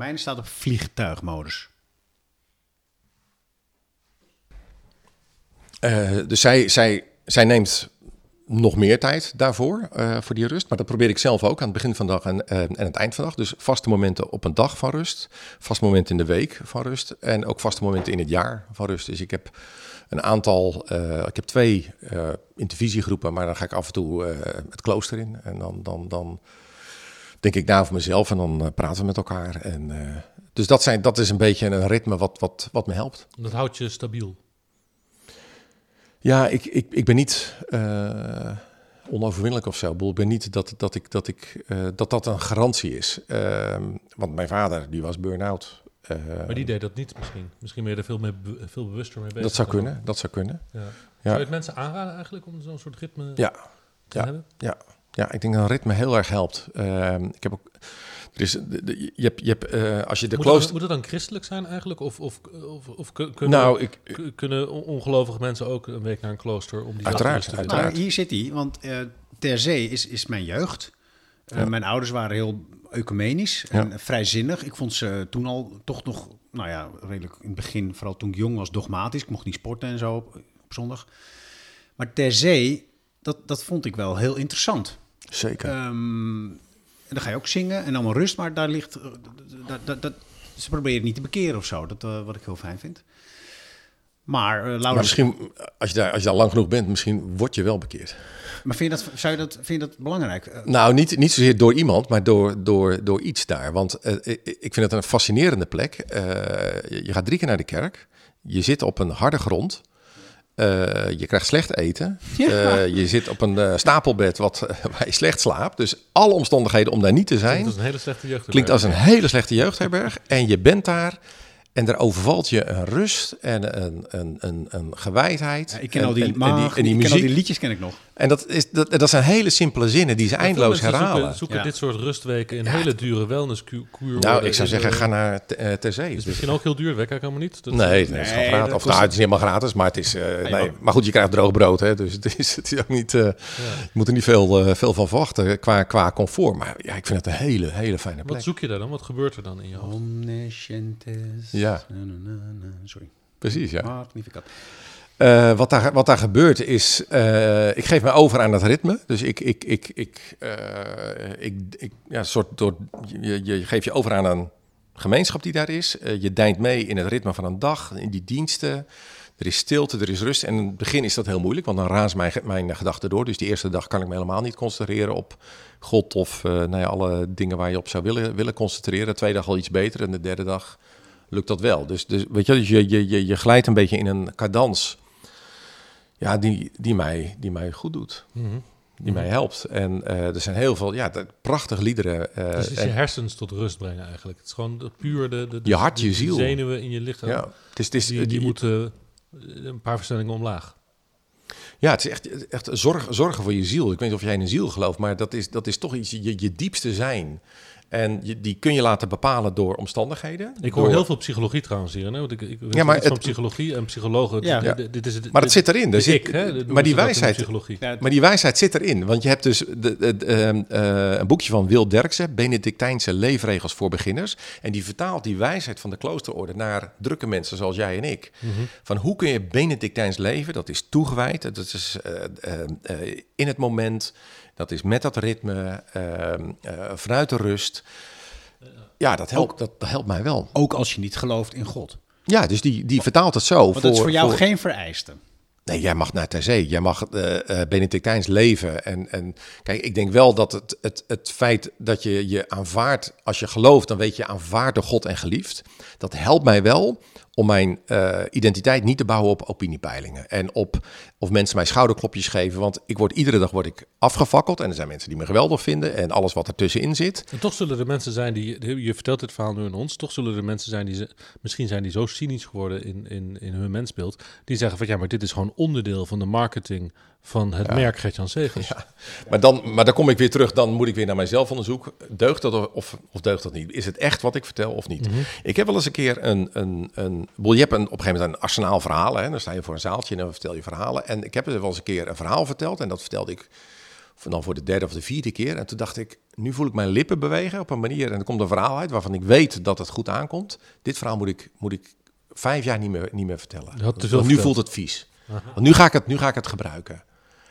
Mijn staat op vliegtuigmodus. Eh, dus zij, zij, zij neemt nog meer tijd daarvoor, eh, voor die rust. Maar dat probeer ik zelf ook aan het begin van de dag en, uh, en het eind van de dag. Dus vaste momenten op een dag van rust, vaste momenten in de week van rust en ook vaste momenten in het jaar van rust. Dus ik heb een aantal, uh, ik heb twee intervisiegroepen, maar dan ga ik af en toe het klooster in. En dan, dan, dan denk ik na over mezelf en dan praten we met elkaar. En, dus dat, zijn, dat is een beetje een ritme wat, wat, wat me helpt. Dat houdt je stabiel. Ja, ik, ik, ik ben niet uh, onoverwinnelijk of zo. Ik ben niet dat dat, ik, dat, ik, uh, dat, dat een garantie is. Uh, want mijn vader, die was burn-out. Eh, maar die deed dat niet misschien. Misschien ben je er veel, meer, veel bewuster mee bezig. Dat zou kunnen, dat zou kunnen. Ja. Ja. Zou je het mensen aanraden eigenlijk om zo'n soort ritme ja. te ja. hebben? Ja. Ja, ik denk dat een ritme heel erg helpt. Ehm, ik heb ook dus je hebt, je hebt, uh, als je de moet, klooster... het, moet het dan christelijk zijn eigenlijk? Of, of, of, of kunnen, nou, ik, kunnen ongelovige mensen ook een week naar een klooster om die uiteraard, te uiteraard. Nou, hier zit hij, want uh, ter zee is, is mijn jeugd. Uh, ja. Mijn ouders waren heel ecumenisch en ja. vrijzinnig. Ik vond ze toen al toch nog, nou ja, redelijk in het begin, vooral toen ik jong was, dogmatisch. Ik mocht niet sporten en zo op, op zondag. Maar ter zee, dat, dat vond ik wel heel interessant. Zeker. Um, en dan ga je ook zingen en allemaal rust, maar daar ligt. Dat, dat, dat, ze proberen het niet te bekeren of zo. Dat uh, wat ik heel fijn vind. Maar, uh, maar misschien, als je, daar, als je daar lang genoeg bent, misschien word je wel bekeerd. Maar vind je dat, zou je dat, vind je dat belangrijk? Uh, nou, niet, niet zozeer door iemand, maar door, door, door iets daar. Want ik, ik vind het een fascinerende plek. je gaat drie keer naar de kerk. Je zit op een harde grond. Uh, je krijgt slecht eten. Ja. Uh, je zit op een uh, stapelbed wat, waar je slecht slaapt. Dus alle omstandigheden om daar niet te zijn. Klinkt als een hele slechte jeugdherberg. Klinkt als een hele slechte jeugdherberg. En je bent daar en er overvalt je een rust en een, een, een, een gewijdheid. Ja, ik ken en, al die, en, maag, en die, en die ik muziek. ken al die liedjes ken ik nog. En dat, is, dat, dat zijn hele simpele zinnen die ze eindeloos herhalen. Zoeken, zoeken Ja. dit soort rustweken in hele dure wellnesskuur. Nou, ik zou zeggen, ga naar eh, ter zee. Het is misschien ook heel duur, weet ik helemaal niet. Dat Nee, nee, het is gratis. Of nou, het is niet helemaal gratis, maar het is... eh, nee, maar- goed, je krijgt droog brood, hè, dus het is, het is ook niet... eh, Je moet er niet veel, eh, veel van verwachten qua, qua comfort. Maar ja, ik vind het een hele, hele fijne plek. Wat zoek je daar dan? Wat gebeurt er dan in je hoofd? Omniscientes. Ja. Sorry. Precies, ja. Magnificat. Eh, wat, daar, wat daar gebeurt is, eh, ik geef me over aan het ritme. Dus ik, ik, ik, ik, eh, ik, ik ja, soort door, je, je geeft je over aan een gemeenschap die daar is. Je deint mee in het ritme van een dag, in die diensten. Er is stilte, er is rust. En in het begin is dat heel moeilijk, want dan raast mijn, mijn gedachten door. Dus die eerste dag kan ik me helemaal niet concentreren op God of nou ja, alle dingen waar je op zou willen, willen concentreren. De tweede dag al iets beter en de derde dag lukt dat wel. Dus, dus weet je, dus je, je, je, je glijdt een beetje in een cadans ja, die, die, mij, die mij goed doet. Mhm. Die mij helpt. En eh, er zijn heel veel ja, prachtige liederen. eh, Dus is je hersens tot rust brengen eigenlijk. Het is gewoon de, puur de, de, de- Je hart, je de ziel. zenuwen in je lichaam. ja, het is, het is, die, moeten eh, een paar versnellingen omlaag. ja, het is echt, echt zorg, zorgen voor je ziel. Ik weet niet of jij in een ziel gelooft, maar dat is, dat is toch iets, je, je diepste zijn. En je, die kun je laten bepalen door omstandigheden. Ik hoor Door- heel veel psychologie trouwens hier. Hè? Want ik, ik Ja, maar van het- psychologie en psychologen. Ja. Dit- dit, dit is het, Maar dat dit- zit erin. Er zit, ik, hè? Maar die wijsheid. Ja, Maar die wijsheid zit erin. Want je hebt dus de, de, de, ehm, eh, een boekje van Wil Derksen, Benedictijnse leefregels voor beginners. En die vertaalt die wijsheid van de kloosterorde naar drukke mensen zoals jij en ik. Mhm. Van hoe kun je Benedictijns leven? Dat is toegewijd, dat is eh, eh, eh, in het moment, dat is met dat ritme, ehm, eh, vanuit de rust. Ja, dat helpt, dat, dat helpt mij wel. Ook als je niet gelooft in God. Ja, dus die, die vertaalt het zo. Want dat is voor jou geen vereiste. Nee, jij mag naar ter zee. Jij mag eh, eh, Benedictijns leven. En, en kijk, ik denk wel dat het, het, het feit dat je je aanvaardt, als je gelooft, dan weet je aanvaard door God en geliefd. Dat helpt mij wel om mijn eh, identiteit niet te bouwen op opiniepeilingen. En op of mensen mij schouderklopjes geven. Want ik word iedere dag word ik afgefakkeld. En er zijn mensen die me geweldig vinden. En alles wat ertussenin zit. En toch zullen er mensen zijn die, je vertelt dit verhaal nu aan ons, toch zullen er mensen zijn die, ze, misschien zijn die zo cynisch geworden in, in, in hun mensbeeld, die zeggen van ja, maar dit is gewoon onderdeel van de marketing van het merk Gertjan Segers. Ja. Maar, dan, maar dan kom ik weer terug, dan moet ik weer naar mijzelf onderzoeken. Deugt dat of, of deugt dat niet? Is het echt wat ik vertel of niet? Ik heb wel eens een keer een... een, een je hebt een, op een gegeven moment een arsenaal verhalen. Hè? Dan sta je voor een zaaltje en dan vertel je verhalen. En ik heb wel eens een keer een verhaal verteld. En dat vertelde ik dan voor de derde of de vierde keer. En toen dacht ik, nu voel ik mijn lippen bewegen op een manier. En er komt een verhaal uit waarvan ik weet dat het goed aankomt. Dit verhaal moet ik, moet ik vijf jaar niet meer, niet meer vertellen. Want nu verteld. voelt het vies. Want nu ga ik het, nu ga ik het gebruiken.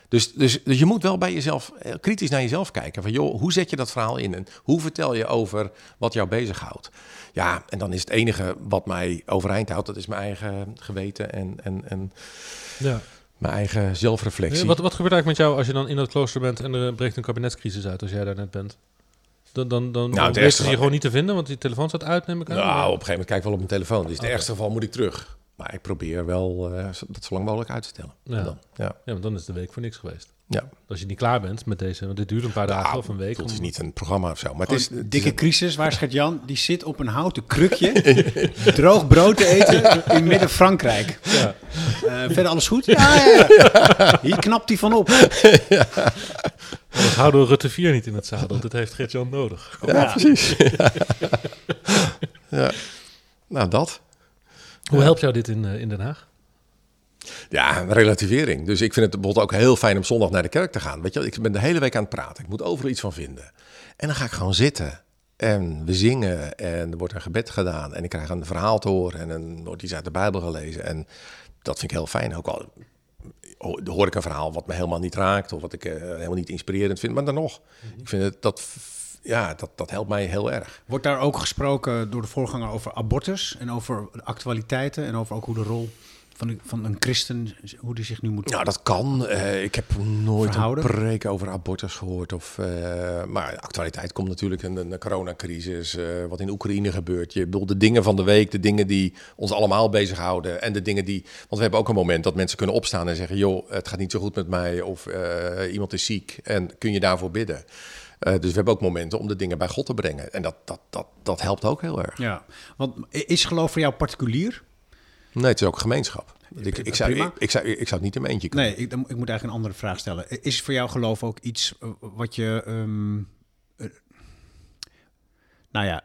Dus, dus, dus je moet wel bij jezelf eh, kritisch naar jezelf kijken. Van joh, hoe zet je dat verhaal in en hoe vertel je over wat jou bezighoudt? Ja, en dan is het enige wat mij overeind houdt, dat is mijn eigen geweten en, en, en Ja. mijn eigen zelfreflectie. Wat, wat gebeurt eigenlijk met jou als je dan in dat klooster bent en er breekt een kabinetscrisis uit als jij daar net bent? Dan, dan, dan, het ergste weten ze je gewoon niet te vinden, want die telefoon staat uit, neem ik aan. Nou, op een gegeven moment kijk ik wel op mijn telefoon. Dus in het ergste geval moet ik terug. Maar ik probeer wel eh, zo- dat zo lang mogelijk uit te stellen. Ja. Dan, ja. Ja, want dan is de week voor niks geweest. Ja. Als je niet klaar bent met deze, want dit duurt een paar dagen Nou, of een week. Het is om- niet een programma of zo. Maar het is, het is dikke een- crisis, waar schat Jan? Die zit op een houten krukje, droog brood te eten in midden-Frankrijk. Ja. Eh, verder alles goed? Ja, ja, ja. Hier knapt hij van op. Anders houden we Rutte 4 niet in het zadel. Dit heeft Gert-Jan nodig. ja, precies. ja. Nou, dat. Hoe helpt jou dit in, eh, in Den Haag? Ja, een relativering. Dus ik vind het bijvoorbeeld ook heel fijn om zondag naar de kerk te gaan. Weet je, ik ben de hele week aan het praten. Ik moet overal iets van vinden. En dan ga ik gewoon zitten. En we zingen en er wordt een gebed gedaan. En ik krijg een verhaal te horen en dan wordt iets uit de Bijbel gelezen. En dat vind ik heel fijn. Ook al ho- hoor ik een verhaal wat me helemaal niet raakt of wat ik eh, helemaal niet inspirerend vind. Maar dan nog, ik vind het, dat, ja, dat, dat helpt mij heel erg. Wordt daar ook gesproken door de voorganger over abortus en over de actualiteiten en over ook hoe de rol van, de- van een christen, hoe die zich nu moet... Nou, dat kan. Eh, ik heb nooit Verhouden? een preek over abortus gehoord. Of, eh, maar de actualiteit komt natuurlijk een, een coronacrisis, eh, wat in Oekraïne gebeurt. Je bedoelt de dingen van de week, de dingen die ons allemaal bezighouden. En de dingen die... Want we hebben ook een moment dat mensen kunnen opstaan en zeggen... joh, het gaat niet zo goed met mij of iemand is ziek en kun je daarvoor bidden. Eh, dus we hebben ook momenten om de dingen bij God te brengen. En dat, dat, dat, dat helpt ook heel erg. Ja, want is geloof voor jou particulier? Nee, het is ook gemeenschap. Ik, ik, zou, ik, ik, zou, ik zou het niet in mijn eentje kunnen. Nee, ik, ik moet eigenlijk een andere vraag stellen. Is voor jou geloof ook iets eh, wat je... ehm, eh, nou ja,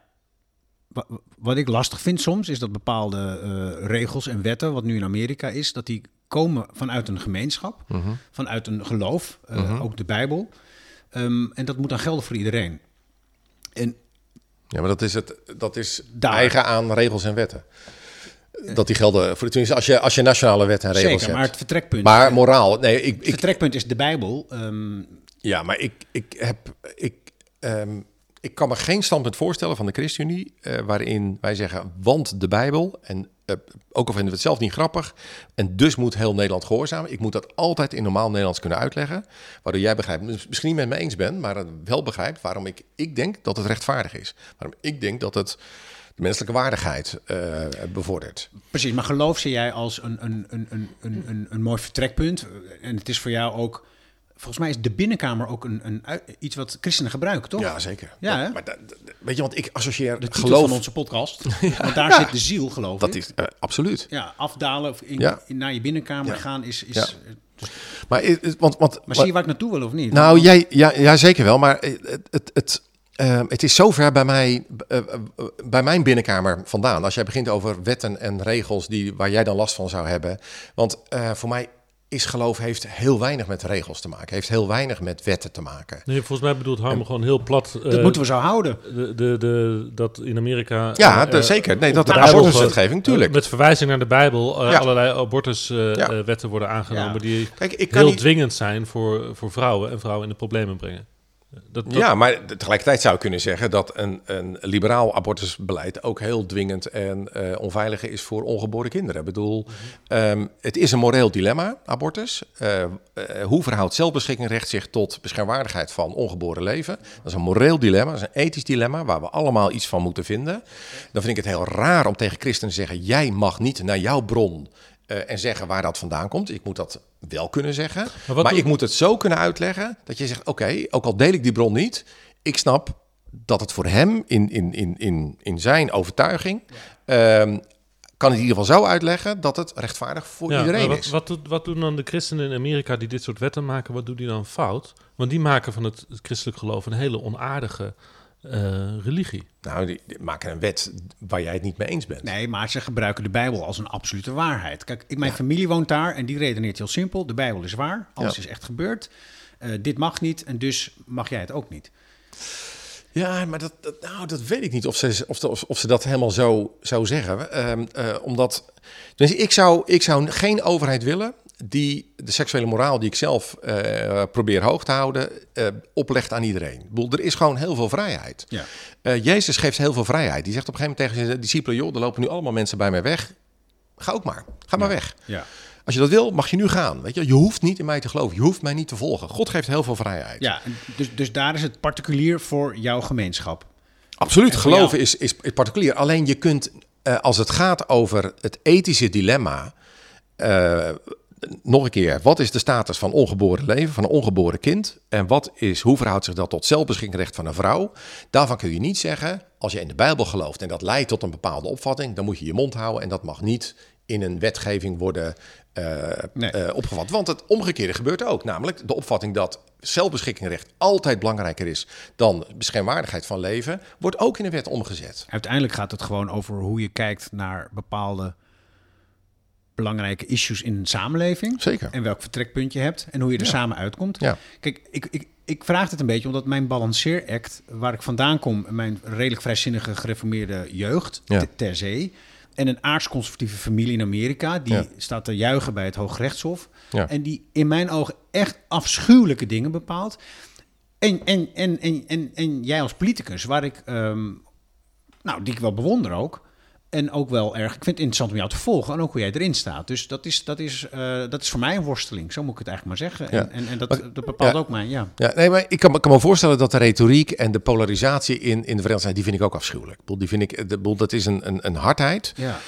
wa- wat ik lastig vind soms... is dat bepaalde regels en wetten, wat nu in Amerika is... dat die komen vanuit een gemeenschap, Mhm. vanuit een geloof, eh, ook de Bijbel. Ehm, en dat moet dan gelden voor iedereen. En Ja, maar dat is, het, dat is Daar. eigen aan regels en wetten. Dat die gelden voor tenminste als je, als je nationale wetten en regels zeker, maar hebt. het vertrekpunt... Maar moraal, nee, ik, het vertrekpunt is de Bijbel. Ehm, ja, maar ik, ik heb, ik, ehm, ik kan me geen standpunt voorstellen van de ChristenUnie eh, waarin wij zeggen, want de Bijbel en eh, ook al vinden we het zelf niet grappig en dus moet heel Nederland gehoorzamen. Ik moet dat altijd in normaal Nederlands kunnen uitleggen, waardoor jij begrijpt, misschien niet met me eens bent, maar wel begrijpt waarom ik, ik denk dat het rechtvaardig is. Waarom ik denk dat het de menselijke waardigheid eh, bevordert. Precies, maar geloof zie jij als een, een, een, een, een, een mooi vertrekpunt. En het is voor jou ook, volgens mij is de binnenkamer ook een, een, iets wat christenen gebruiken, toch? Ja, zeker. Ja, maar dat- weet je, want ik associeer De geloof... van onze podcast. Want daar zit de ziel, geloof Dat ik. is eh, absoluut. Ja, afdalen of in, naar je binnenkamer gaan is... is Ja. eh, dus- Maar, want, want, maar zie je waar ik naartoe wil of niet? Nou, jij, ja, ja, zeker wel. Maar het, het, het, eh, het is zover bij, mij, eh, bij mijn binnenkamer vandaan. Als jij begint over wetten en regels die, waar jij dan last van zou hebben. Want voor mij is geloof heeft heel weinig met regels te maken. Heeft heel weinig met wetten te maken. Nee, volgens mij bedoelt Harm gewoon heel plat. dat eh, moeten we zo houden. de, de, de, dat in Amerika. Ja, eh, zeker. Nee, dat de abortuswetgeving, tuurlijk. Met verwijzing naar de Bijbel Ja. allerlei abortuswetten Ja. worden aangenomen Ja. die Kijk, ik kan heel niet... dwingend zijn voor, voor vrouwen en vrouwen in de problemen brengen. Dat, dat, Ja, maar tegelijkertijd zou je kunnen zeggen dat een, een liberaal abortusbeleid ook heel dwingend en eh onveilig is voor ongeboren kinderen. Ik bedoel, ehm, het is een moreel dilemma, abortus. Eh, eh, hoe verhoudt zelfbeschikkingsrecht zich tot beschermwaardigheid van ongeboren leven? Dat is een moreel dilemma, dat is een ethisch dilemma waar we allemaal iets van moeten vinden. Dan vind ik het heel raar om tegen christenen te zeggen, jij mag niet naar jouw bron en zeggen waar dat vandaan komt. Ik moet dat wel kunnen zeggen. Maar, ik moet het zo kunnen uitleggen dat je zegt: oké, ook al deel ik die bron niet, ik snap dat het voor hem in, in, in, in, in zijn overtuiging. ehm, kan het in ieder geval zo uitleggen dat het rechtvaardig voor Ja, iedereen wat, is. Wat, doet- wat doen dan de christenen in Amerika die dit soort wetten maken? Wat doen die dan fout? Want die maken van het, het christelijk geloof een hele onaardige eh, religie. Nou, die, die maken een wet waar jij het niet mee eens bent. Nee, maar ze gebruiken de Bijbel als een absolute waarheid. Kijk, ik, mijn familie woont daar en die redeneert heel simpel. De Bijbel is waar, alles Ja. is echt gebeurd. Eh, dit mag niet en dus mag jij het ook niet. Ja, maar dat, dat, nou, dat weet ik niet of ze, of, of, of ze dat helemaal zo, zo zeggen. Ehm, eh, omdat, dus ik, zou, ik zou geen overheid willen die de seksuele moraal die ik zelf eh, probeer hoog te houden, eh, oplegt aan iedereen. Ik bedoel, er is gewoon heel veel vrijheid. Ja. Eh, Jezus geeft heel veel vrijheid. Die zegt op een gegeven moment tegen zijn discipelen, joh, er lopen nu allemaal mensen bij mij weg. Ga ook maar. Ga maar weg. Ja. Als je dat wil, mag je nu gaan. Weet je? je hoeft niet in mij te geloven. Je hoeft mij niet te volgen. God geeft heel veel vrijheid. Ja, dus, dus daar is het particulier voor jouw gemeenschap. Absoluut, geloven is, is, is particulier. Alleen je kunt, als het gaat over het ethische dilemma, nog een keer, wat is de status van ongeboren leven, van een ongeboren kind? En wat is, hoe verhoudt zich dat tot zelfbeschikkingsrecht van een vrouw? Daarvan kun je niet zeggen, als je in de Bijbel gelooft en dat leidt tot een bepaalde opvatting, dan moet je je mond houden en dat mag niet in een wetgeving worden eh, Nee. eh, opgevat. Want het omgekeerde gebeurt ook, namelijk de opvatting dat zelfbeschikkingsrecht altijd belangrijker is dan beschermwaardigheid van leven, wordt ook in de wet omgezet. Uiteindelijk gaat het gewoon over hoe je kijkt naar bepaalde belangrijke issues in een samenleving. Zeker. En welk vertrekpunt je hebt en hoe je er Ja. samen uitkomt. Ja. Kijk, ik, ik, ik vraag het een beetje omdat mijn balanceeract, waar ik vandaan kom, mijn redelijk vrijzinnige gereformeerde jeugd Ja. te- ter zee. En een aardsconservatieve familie in Amerika, die Ja. staat te juichen bij het Hooggerechtshof. Ja. En die in mijn ogen echt afschuwelijke dingen bepaalt. En, en, en, en, en, en jij als politicus, waar ik, ehm, nou, die ik wel bewonder ook. En ook wel erg, ik vind het interessant om jou te volgen en ook hoe jij erin staat. Dus dat is, dat is, eh, dat is voor mij een worsteling, zo moet ik het eigenlijk maar zeggen. Ja. En, en, en dat, bepaalt ja. ook mij, ja. Ja, nee, maar ik kan, me- kan me voorstellen dat de retoriek en de polarisatie in, in de Verenigde Staten, die vind ik ook afschuwelijk. Die vind ik, dat is een, een, een hardheid, ja.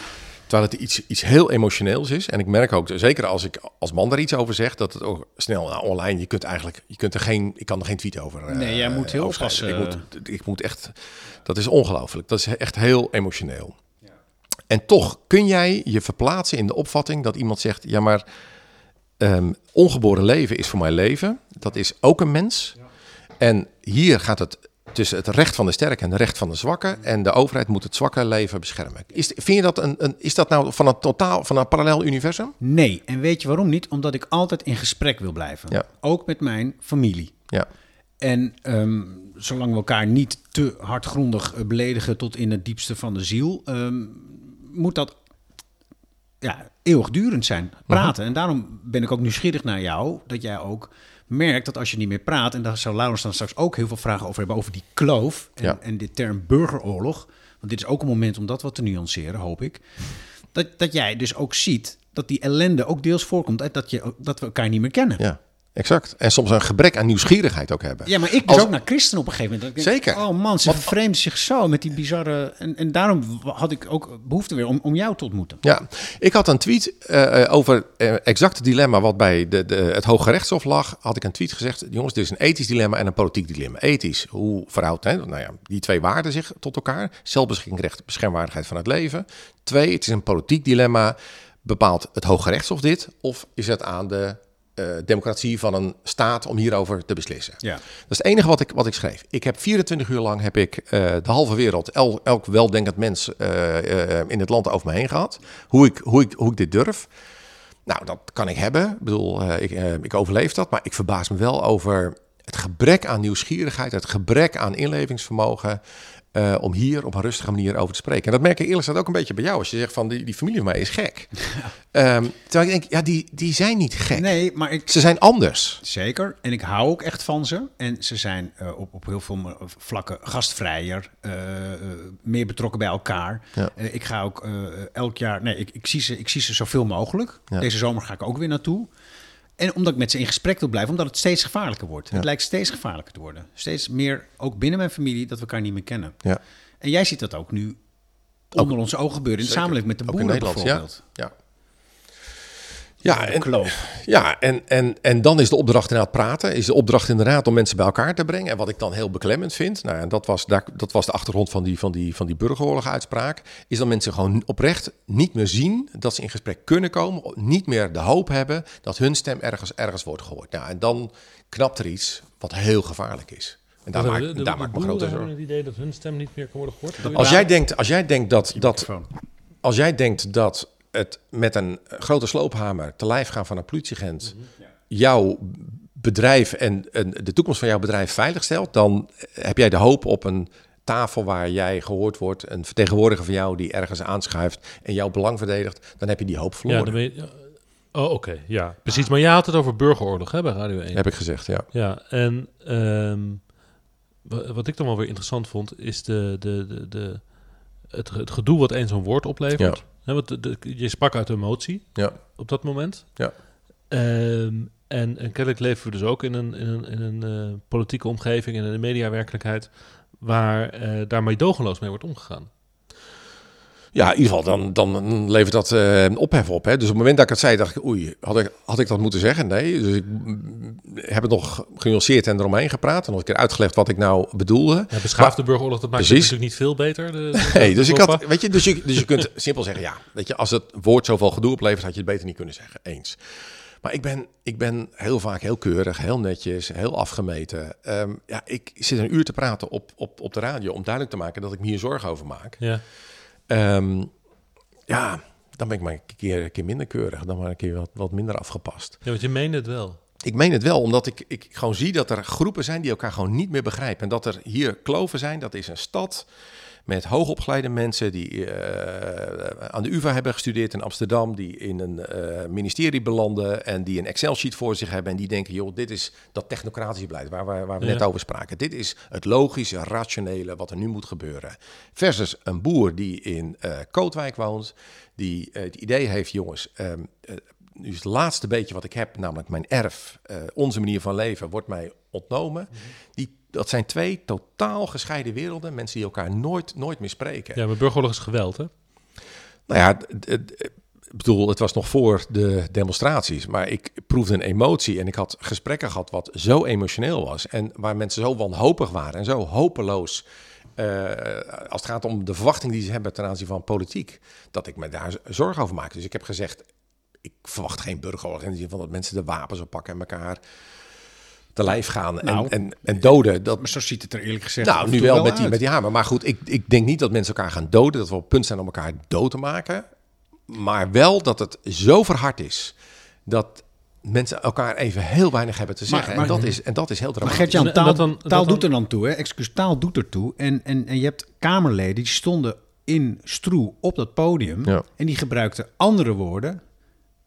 terwijl het iets, iets heel emotioneels is. En ik merk ook, zeker als ik als man daar iets over zeg, dat het ook snel nou, online, je kunt eigenlijk, je kunt er geen, ik kan er geen tweet over. eh, Nee, jij moet heel oppassen. Ik moet, ik moet echt, dat is ongelooflijk. Dat is echt heel emotioneel. En toch kun jij je verplaatsen in de opvatting dat iemand zegt: ja, maar ehm, ongeboren leven is voor mij leven. Dat is ook een mens. En hier gaat het tussen het recht van de sterke en het recht van de zwakke. En de overheid moet het zwakke leven beschermen. Is, vind je dat een, een, is dat nou van een totaal van een parallel universum? Nee, en weet je waarom niet? Omdat ik altijd in gesprek wil blijven. Ja. Ook met mijn familie. Ja, En ehm, zolang we elkaar niet te hardgrondig eh, beledigen tot in het diepste van de ziel, ehm, moet dat ja, eeuwigdurend zijn. Praten. En daarom ben ik ook nieuwsgierig naar jou, dat jij ook merkt dat als je niet meer praat, en daar zou Laurens dan straks ook heel veel vragen over hebben, over die kloof en, Ja. en de term burgeroorlog. Want dit is ook een moment om dat wat te nuanceren, hoop ik. Dat, dat jij dus ook ziet dat die ellende ook deels voorkomt, uit dat, je, dat we elkaar niet meer kennen. ja, exact. En soms een gebrek aan nieuwsgierigheid ook hebben. Ja, maar ik dus Als- ook naar christen op een gegeven moment. Denk, Zeker. Oh man, ze vervreemden zich zo met die bizarre... En, en daarom had ik ook behoefte weer om, om jou te ontmoeten. Ja, ik had een tweet eh, eh, over eh, exact het dilemma wat bij de, de, het Hoge Rechtshof lag. Had ik een tweet gezegd, jongens, dit is een ethisch dilemma en een politiek dilemma. Ethisch, hoe verhoudt hè, nou ja, die twee waarden zich tot elkaar? Zelfbeschikkingsrecht, beschermwaardigheid van het leven. Twee, het is een politiek dilemma. Bepaalt het Hoge Rechtshof dit? Of is het aan de eh, democratie van een staat om hierover te beslissen? Ja. Dat is het enige wat ik, wat ik schreef. Ik heb 24 uur lang heb ik eh, de halve wereld, el- elk weldenkend mens eh, in het land over me heen gehad. Hoe ik, hoe ik, hoe ik dit durf. Nou, dat kan ik hebben. Ik bedoel, ik, ik overleef dat. Maar ik verbaas me wel over het gebrek aan nieuwsgierigheid, het gebrek aan inlevingsvermogen. Eh, om hier op een rustige manier over te spreken. En dat merk ik eerlijk gezegd ook een beetje bij jou. Als je zegt van die, die familie van mij is gek. Ehm, terwijl ik denk, ja, die, die zijn niet gek. Nee, maar ik... Ze zijn anders. Zeker. En ik hou ook echt van ze. En ze zijn eh, op, op heel veel vlakken gastvrijer. eh, meer betrokken bij elkaar. Ja. Ik ga ook elk jaar... Nee, ik, ik, zie ze, ik zie ze zoveel mogelijk. Ja. Deze zomer ga ik ook weer naartoe. En omdat ik met ze in gesprek wil blijven, omdat het steeds gevaarlijker wordt. Het lijkt steeds gevaarlijker te worden. Steeds meer, ook binnen mijn familie, dat we elkaar niet meer kennen. Ja. En jij ziet dat ook nu onder onze ogen gebeuren. In de samenleving met de boeren bijvoorbeeld. Ja. ja. Ja, en, kloof. ja en, en, en dan is de opdracht inderdaad praten. Is de opdracht inderdaad om mensen bij elkaar te brengen. En wat ik dan heel beklemmend vind, nou, en dat, was, daar, dat was de achtergrond van die, van die, van die burgeroorlog-uitspraak, is dat mensen gewoon oprecht niet meer zien dat ze in gesprek kunnen komen, niet meer de hoop hebben dat hun stem ergens, ergens wordt gehoord. Nou, en dan knapt er iets wat heel gevaarlijk is. En daar Wat maak, hebben de- daar maak ik me grote hebben zorgen. het idee dat hun stem niet meer kan worden gehoord. Als jij denkt, als jij denkt dat, dat, als jij denkt dat het met een grote sloophamer te lijf gaan van een politieagent jouw bedrijf en, en de toekomst van jouw bedrijf veilig stelt, dan heb jij de hoop op een tafel waar jij gehoord wordt, een vertegenwoordiger van jou die ergens aanschuift en jouw belang verdedigt, dan heb je die hoop ja, verloren. dan weet je, Oh, oké. Ja, precies. Maar jij had het over burgeroorlog hè, bij Radio 1. Heb ik gezegd, ja. Ja, en ehm, wa- wat ik dan wel weer interessant vond, is de, de, de, de, het, het gedoe wat een zo'n woord oplevert. Ja. Hè, want de, de- je sprak uit emotie Ja. op dat moment. Ja. Ehm, en, en kennelijk leven we dus ook in een, in een, in een eh, politieke omgeving en in een mediawerkelijkheid waar eh daar meedogenloos mee wordt omgegaan. Ja, in ieder geval, dan, dan levert dat eh, ophef op. Hè? Dus op het moment dat ik het zei, dacht ik, oei, had ik, had ik dat moeten zeggen? Nee, dus ik mm, heb het nog genuanceerd en eromheen gepraat. En nog een keer uitgelegd wat ik nou bedoelde. Ja, beschaafde burgeroorlog, dat maakt het Precies. natuurlijk niet veel beter. De, de- Nee, dus ik had, weet je, dus je, dus je kunt simpel zeggen, ja, weet je, als het woord zoveel gedoe oplevert, had je het beter niet kunnen zeggen. Eens. Maar ik ben, ik ben heel vaak heel keurig, heel netjes, heel afgemeten. Ehm, ja, ik zit een uur te praten op, op, op de radio om duidelijk te maken dat ik me hier zorgen over maak. Ja. Ehm, ja, dan ben ik maar een keer, een keer minder keurig, dan maar een keer wat, wat minder afgepast. ja, want je meende het wel. Ik meen het wel, omdat ik, ik gewoon zie dat er groepen zijn die elkaar gewoon niet meer begrijpen. En dat er hier kloven zijn, dat is een stad met hoogopgeleide mensen die eh, aan de UvA hebben gestudeerd in Amsterdam, die in een eh, ministerie belanden en die een Excel-sheet voor zich hebben en die denken, joh, dit is dat technocratische beleid waar, waar, waar we Ja. net over spraken. Dit is het logische, rationele wat er nu moet gebeuren. Versus een boer die in eh, Kootwijk woont, die het idee heeft, jongens, ehm, eh, nu is het laatste beetje wat ik heb, namelijk mijn erf, onze manier van leven, wordt mij ontnomen. Die, dat zijn twee totaal gescheiden werelden, mensen die elkaar nooit, nooit meer spreken. Ja, maar burgeroorlog is geweld, hè? Nou ja, ik bedoel, het was nog voor de demonstraties, maar ik proefde een emotie en ik had gesprekken gehad wat zo emotioneel was en waar mensen zo wanhopig waren en zo hopeloos. eh, als het gaat om de verwachting die ze hebben ten aanzien van politiek, dat ik me daar zorgen over maak. Dus ik heb gezegd, ik verwacht geen burgeroorlog in de zin van dat mensen de wapens oppakken en elkaar te lijf gaan Nou, en, en, en doden. Dat, Maar zo ziet het er eerlijk gezegd nou, en nu wel met die, met die hamer. Maar goed, ik, ik denk niet dat mensen elkaar gaan doden. Dat we op het punt zijn om elkaar dood te maken. Maar wel dat het zo verhard is dat mensen elkaar even heel weinig hebben te Maar- zeggen. maar- en, dat is, en dat is heel Maar dramatisch. Gert-Jan, En taal, taal doet er dan toe, hè? Excuus, taal doet er toe. En, en, en je hebt Kamerleden die stonden in Stroe op dat podium... Ja. en die gebruikten andere woorden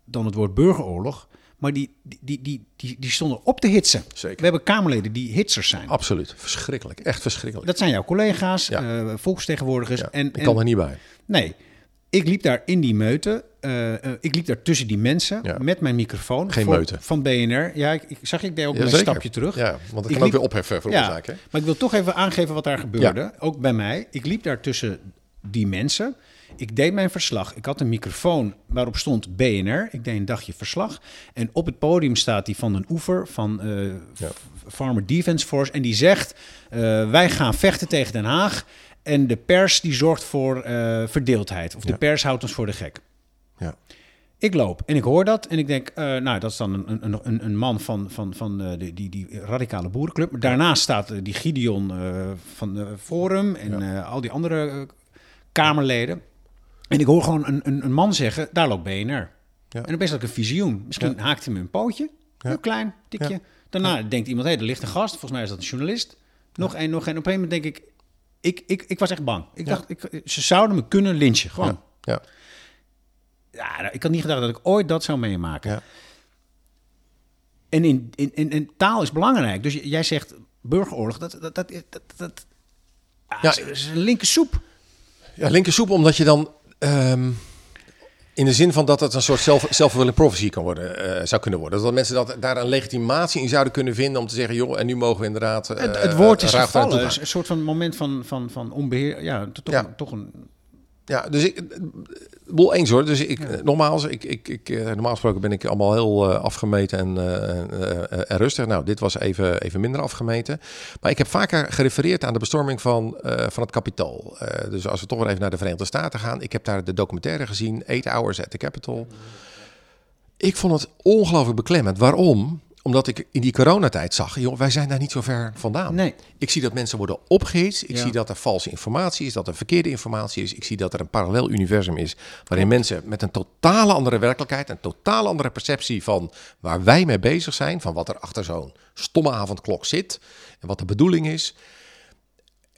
dan het woord burgeroorlog... maar die, die, die, die, die, stonden op te hitsen. Zeker. We hebben Kamerleden die hitsers zijn. Absoluut. Verschrikkelijk. Echt verschrikkelijk. Dat zijn jouw collega's, Ja. eh, volksvertegenwoordigers. Ja, en, ik en- kan er niet bij. Nee, ik liep daar in die meute. eh, eh, ik liep daar tussen die mensen Ja. met mijn microfoon. Geen voor- meute. Van BNR. Ja, ik, ik zag ik deed ook Ja, een zeker. stapje terug. Ja, want Ik kan ook weer opheffen voor Ja, zaken. maar ik wil toch even aangeven wat daar gebeurde. Ook bij mij. Ik liep daar tussen die mensen. Ik deed mijn verslag. Ik had een microfoon waarop stond BNR. Ik deed een dagje verslag. En op het podium staat die van den Oever van Ja. Farmer Defence Force. En die zegt, eh, wij gaan vechten tegen Den Haag. En de pers die zorgt voor eh, verdeeldheid. Of de pers houdt ons voor de gek. Ja. Ik loop en ik hoor dat en ik denk, nou, dat is dan een, een, een, een man van, van, van die, die, die radicale boerenclub. Maar daarnaast staat die Gideon van de Forum en al die andere Kamerleden. En ik hoor gewoon een, een, een man zeggen, daar loopt BNR. En dan best ook een visioen. Misschien haakt hij me een pootje, heel klein, tikje. Ja. Daarna denkt iemand, hé, er ligt een gast. Volgens mij is dat een journalist. Nog één, nog één. Op een moment denk ik, ik, ik, ik was echt bang. Ik Ja. dacht, ik, ze zouden me kunnen lynchen, gewoon. Ja. Ja. Ja, nou, ik had niet gedacht dat ik ooit dat zou meemaken. Ja. En, in, in, in, taal is belangrijk. Dus jij zegt burgeroorlog, dat, dat, dat, dat, dat ja, Ja. is- is een linker soep. Ja, linkersoep, omdat je dan... ehm, in de zin van dat het een soort zelf, self-fulfilling prophecy kan worden, eh, zou kunnen worden. Dat mensen dat, daar een legitimatie in zouden kunnen vinden om te zeggen... joh, en nu mogen we inderdaad... eh, het, het woord is gevallen. Een soort van moment van, van, van onbeheer. Ja, to- toch, Ja. toch een... Ja, dus ik... Wel eens hoor. Dus ik, eh, nogmaals, ik, ik, ik, eh, normaal gesproken ben ik allemaal heel eh, afgemeten en, en rustig. Nou, dit was even, even minder afgemeten. Maar ik heb vaker gerefereerd aan de bestorming van, van het kapitaal. Dus als we toch weer even naar de Verenigde Staten gaan. Ik heb daar de documentaire gezien, Eight Hours at the Capitol. Ik vond het ongelooflijk beklemmend. Waarom? Omdat ik in die coronatijd zag, joh, wij zijn daar niet zo ver vandaan. Nee. Ik zie dat mensen worden opgehitst. Ik Ja. zie dat er valse informatie is, dat er verkeerde informatie is. Ik zie dat er een parallel universum is waarin mensen met een totale andere werkelijkheid, een totale andere perceptie van waar wij mee bezig zijn, van wat er achter zo'n stomme avondklok zit en wat de bedoeling is.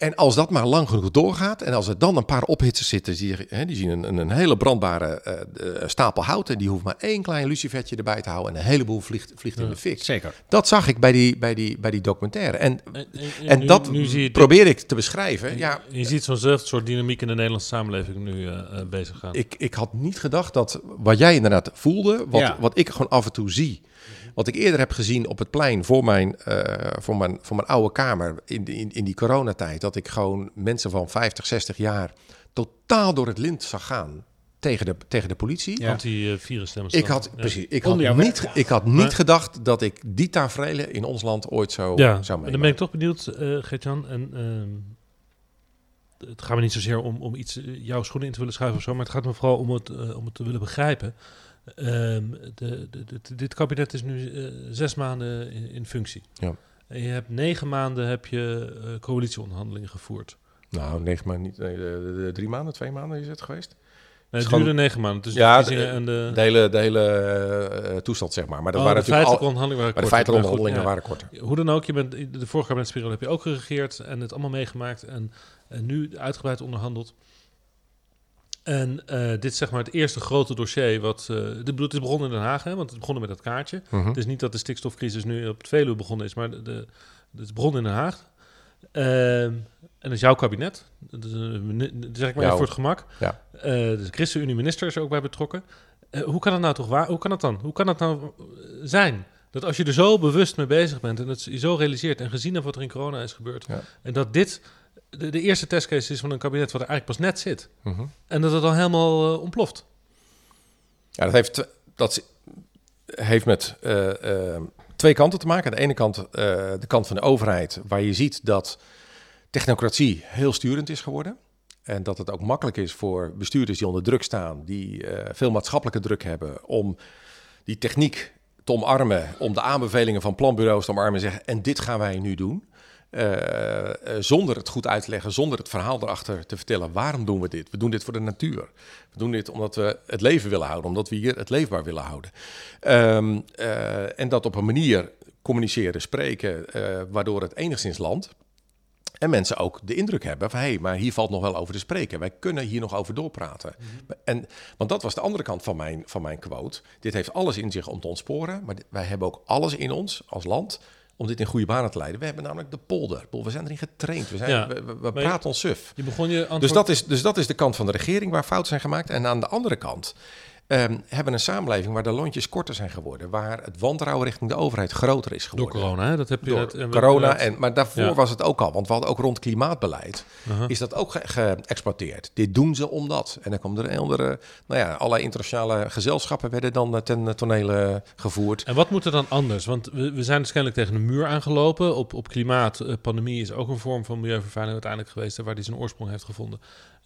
En als dat maar lang genoeg doorgaat en als er dan een paar ophitsers zitten, die, hè, die zien een, een hele brandbare eh, eh, stapel hout en die hoeft maar één klein lucifertje erbij te houden en een heleboel vliegt, vliegt in de fik. Zeker. Dat zag ik bij die, bij die, bij die documentaire. En, En, en- en nu- dat nu zie je dit- probeer ik te beschrijven. Ja, je ziet zo'nzelfde soort dynamiek in de Nederlandse samenleving nu eh, bezig gaan. ik, ik had niet gedacht dat wat jij inderdaad voelde, wat, Ja. wat ik gewoon af en toe zie. Wat ik eerder heb gezien op het plein voor mijn, eh, voor mijn, voor mijn oude kamer in, in, in die coronatijd. Dat ik gewoon mensen van 50, 60 jaar totaal door het lint zag gaan tegen de, tegen de politie. Ja. Anti-virus-stemmers. Ik had, precies, ik had, niet, ik had niet Maar- gedacht dat ik die tafereelen in ons land ooit zo Ja, zou en dan meemaken. ben ik toch benieuwd, eh Gert-Jan. En, ehm, het gaat me niet zozeer om, om iets, eh, jouw schoenen in te willen schuiven of zo, maar het gaat me vooral om het, eh, om het te willen begrijpen. Ehm, de, de, de- dit kabinet is nu eh, zes maanden in, in functie. Ja. En je hebt negen maanden heb je eh, coalitieonderhandelingen gevoerd. Nou, negen maanden niet. Nee, drie maanden, twee maanden is het geweest. Nee, het gewoon- duurde negen maanden. Dus Ja, de de- en de, De hele, de hele eh, toestand, zeg maar. Maar dat oh, waren de natuurlijk feitelijke al, onderhandelingen waren maar de kort. feitelijke Maar goed, onderhandelingen ja. waren korter. Hoe dan ook, je bent, de vorige kabinetsperiode heb je ook geregeerd en het allemaal meegemaakt en, en nu uitgebreid onderhandeld. En eh, dit is zeg maar het eerste grote dossier wat... eh dit bedoel, het is begonnen in Den Haag, hè, want het is begonnen met dat kaartje. Mhm. Het is niet dat de stikstofcrisis nu op het Veluwe begonnen is, maar de, de, het is begonnen in Den Haag. Ehm, en dat is jouw kabinet. Dat zeg ik maar even voor het gemak. Ja. Eh, de ChristenUnie-minister is er ook bij betrokken. Eh, hoe kan dat nou toch waar? Hoe kan dat dan? Hoe kan dat nou eh, zijn? Dat als je er zo bewust mee bezig bent en het je zo realiseert en gezien hebt wat er in corona is gebeurd, Ja. en dat dit de, de eerste testcase is van een kabinet wat er eigenlijk pas net zit, Mhm. en dat het dan helemaal eh, ontploft. Ja, dat heeft, dat heeft met eh, eh, twee kanten te maken. Aan de ene kant de kant van de overheid, waar je ziet dat technocratie heel sturend is geworden. En dat het ook makkelijk is voor bestuurders die onder druk staan, die veel maatschappelijke druk hebben, om die techniek te omarmen, om de aanbevelingen van planbureaus te omarmen en zeggen, en dit gaan wij nu doen. Eh, eh, zonder het goed uit te leggen, zonder het verhaal erachter te vertellen. Waarom doen we dit? We doen dit voor de natuur. We doen dit omdat we het leven willen houden, omdat we hier het leefbaar willen houden. Ehm, eh, en dat op een manier communiceren, spreken, waardoor het enigszins landt. En mensen ook de indruk hebben van hé, hey, maar hier valt nog wel over te spreken. Wij kunnen hier nog over doorpraten. En, want dat was de andere kant van mijn, van mijn quote. Dit heeft alles in zich om te ontsporen, maar wij hebben ook alles in ons als land om dit in goede banen te leiden. We hebben namelijk de polder. We zijn erin getraind. We, zijn, Ja, we, we- we maar je- praten ons suf. Je begon je antwoord... Dus dat, is, dus dat is de kant van de regering waar fouten zijn gemaakt. En aan de andere kant ehm, hebben een samenleving waar de lontjes korter zijn geworden. Waar het wantrouwen richting de overheid groter is door geworden. corona, hè? Dat heb je Door en we- corona. En, maar daarvoor Ja. was het ook al. Want we hadden ook rond klimaatbeleid. Aha. Is dat ook ge- geëxporteerd. Dit doen ze omdat. En dan komen er andere... Nou ja, allerlei internationale gezelschappen werden dan eh, ten tonele gevoerd. En wat moet er dan anders? Want we, we zijn kennelijk tegen een muur aangelopen. Op, op klimaat, eh, pandemie is ook een vorm van milieuvervuiling uiteindelijk geweest, waar die zijn oorsprong heeft gevonden.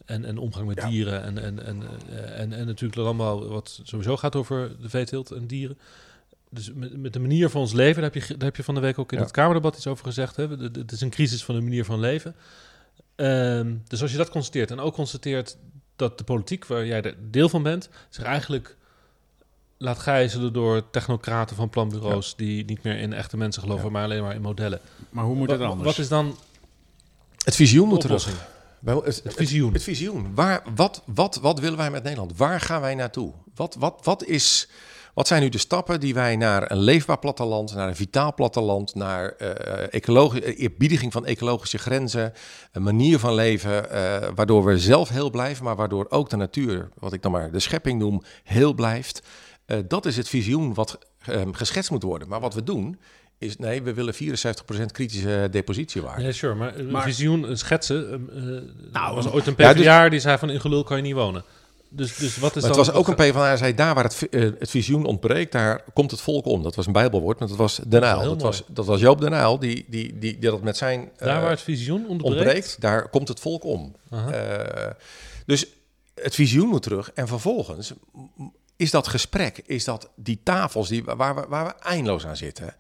En, en omgang met Ja. dieren en, en, en, eh, en, en natuurlijk allemaal wat sowieso gaat over de veeteelt en dieren. Dus met, met de manier van ons leven, daar heb je, daar heb je van de week ook in Ja. het Kamerdebat iets over gezegd. Hè? De- de- Het is een crisis van de manier van leven. Ehm, dus als je dat constateert en ook constateert dat de politiek, waar jij er deel van bent, zich eigenlijk laat gijzelen door technocraten van planbureaus die niet meer in echte mensen geloven, Ja. maar alleen maar in modellen. Maar hoe moet het anders? Wat is dan Het visioen de moet terug. Wel, Het, Het visioen. Het visioen. Waar, wat, wat, wat willen wij met Nederland? Waar gaan wij naartoe? Wat, wat, wat, is, wat zijn nu de stappen die wij naar een leefbaar platteland, naar een vitaal platteland, naar eh ecologi- eh, eerbiediging van ecologische grenzen, een manier van leven, eh, waardoor we zelf heel blijven, maar waardoor ook de natuur, wat ik dan maar de schepping noem, heel blijft. Dat is het visioen wat eh, geschetst moet worden. Maar wat we doen is, nee, we willen 74% kritische depositiewaarde. Nee, sure, maar, een Maar- visioen, een schetsen. eh, eh, Nou, was ooit een ja, dus- PvdA die zei van in gelul kan je niet wonen. Dus, dus wat is Maar dan... het was ook een PvdA, hij zei daar waar het, eh, het visioen ontbreekt, daar komt het volk om. Dat was een bijbelwoord, maar dat was Den Uyl. Dat was, dat was Joop Den Uyl, die, die, die, die dat met zijn eh, Daar waar het visioen ontbreekt. ontbreekt, daar komt het volk om. Eh, dus het visioen moet terug en vervolgens is dat gesprek, is dat die tafels die, waar, we, waar we eindeloos aan zitten...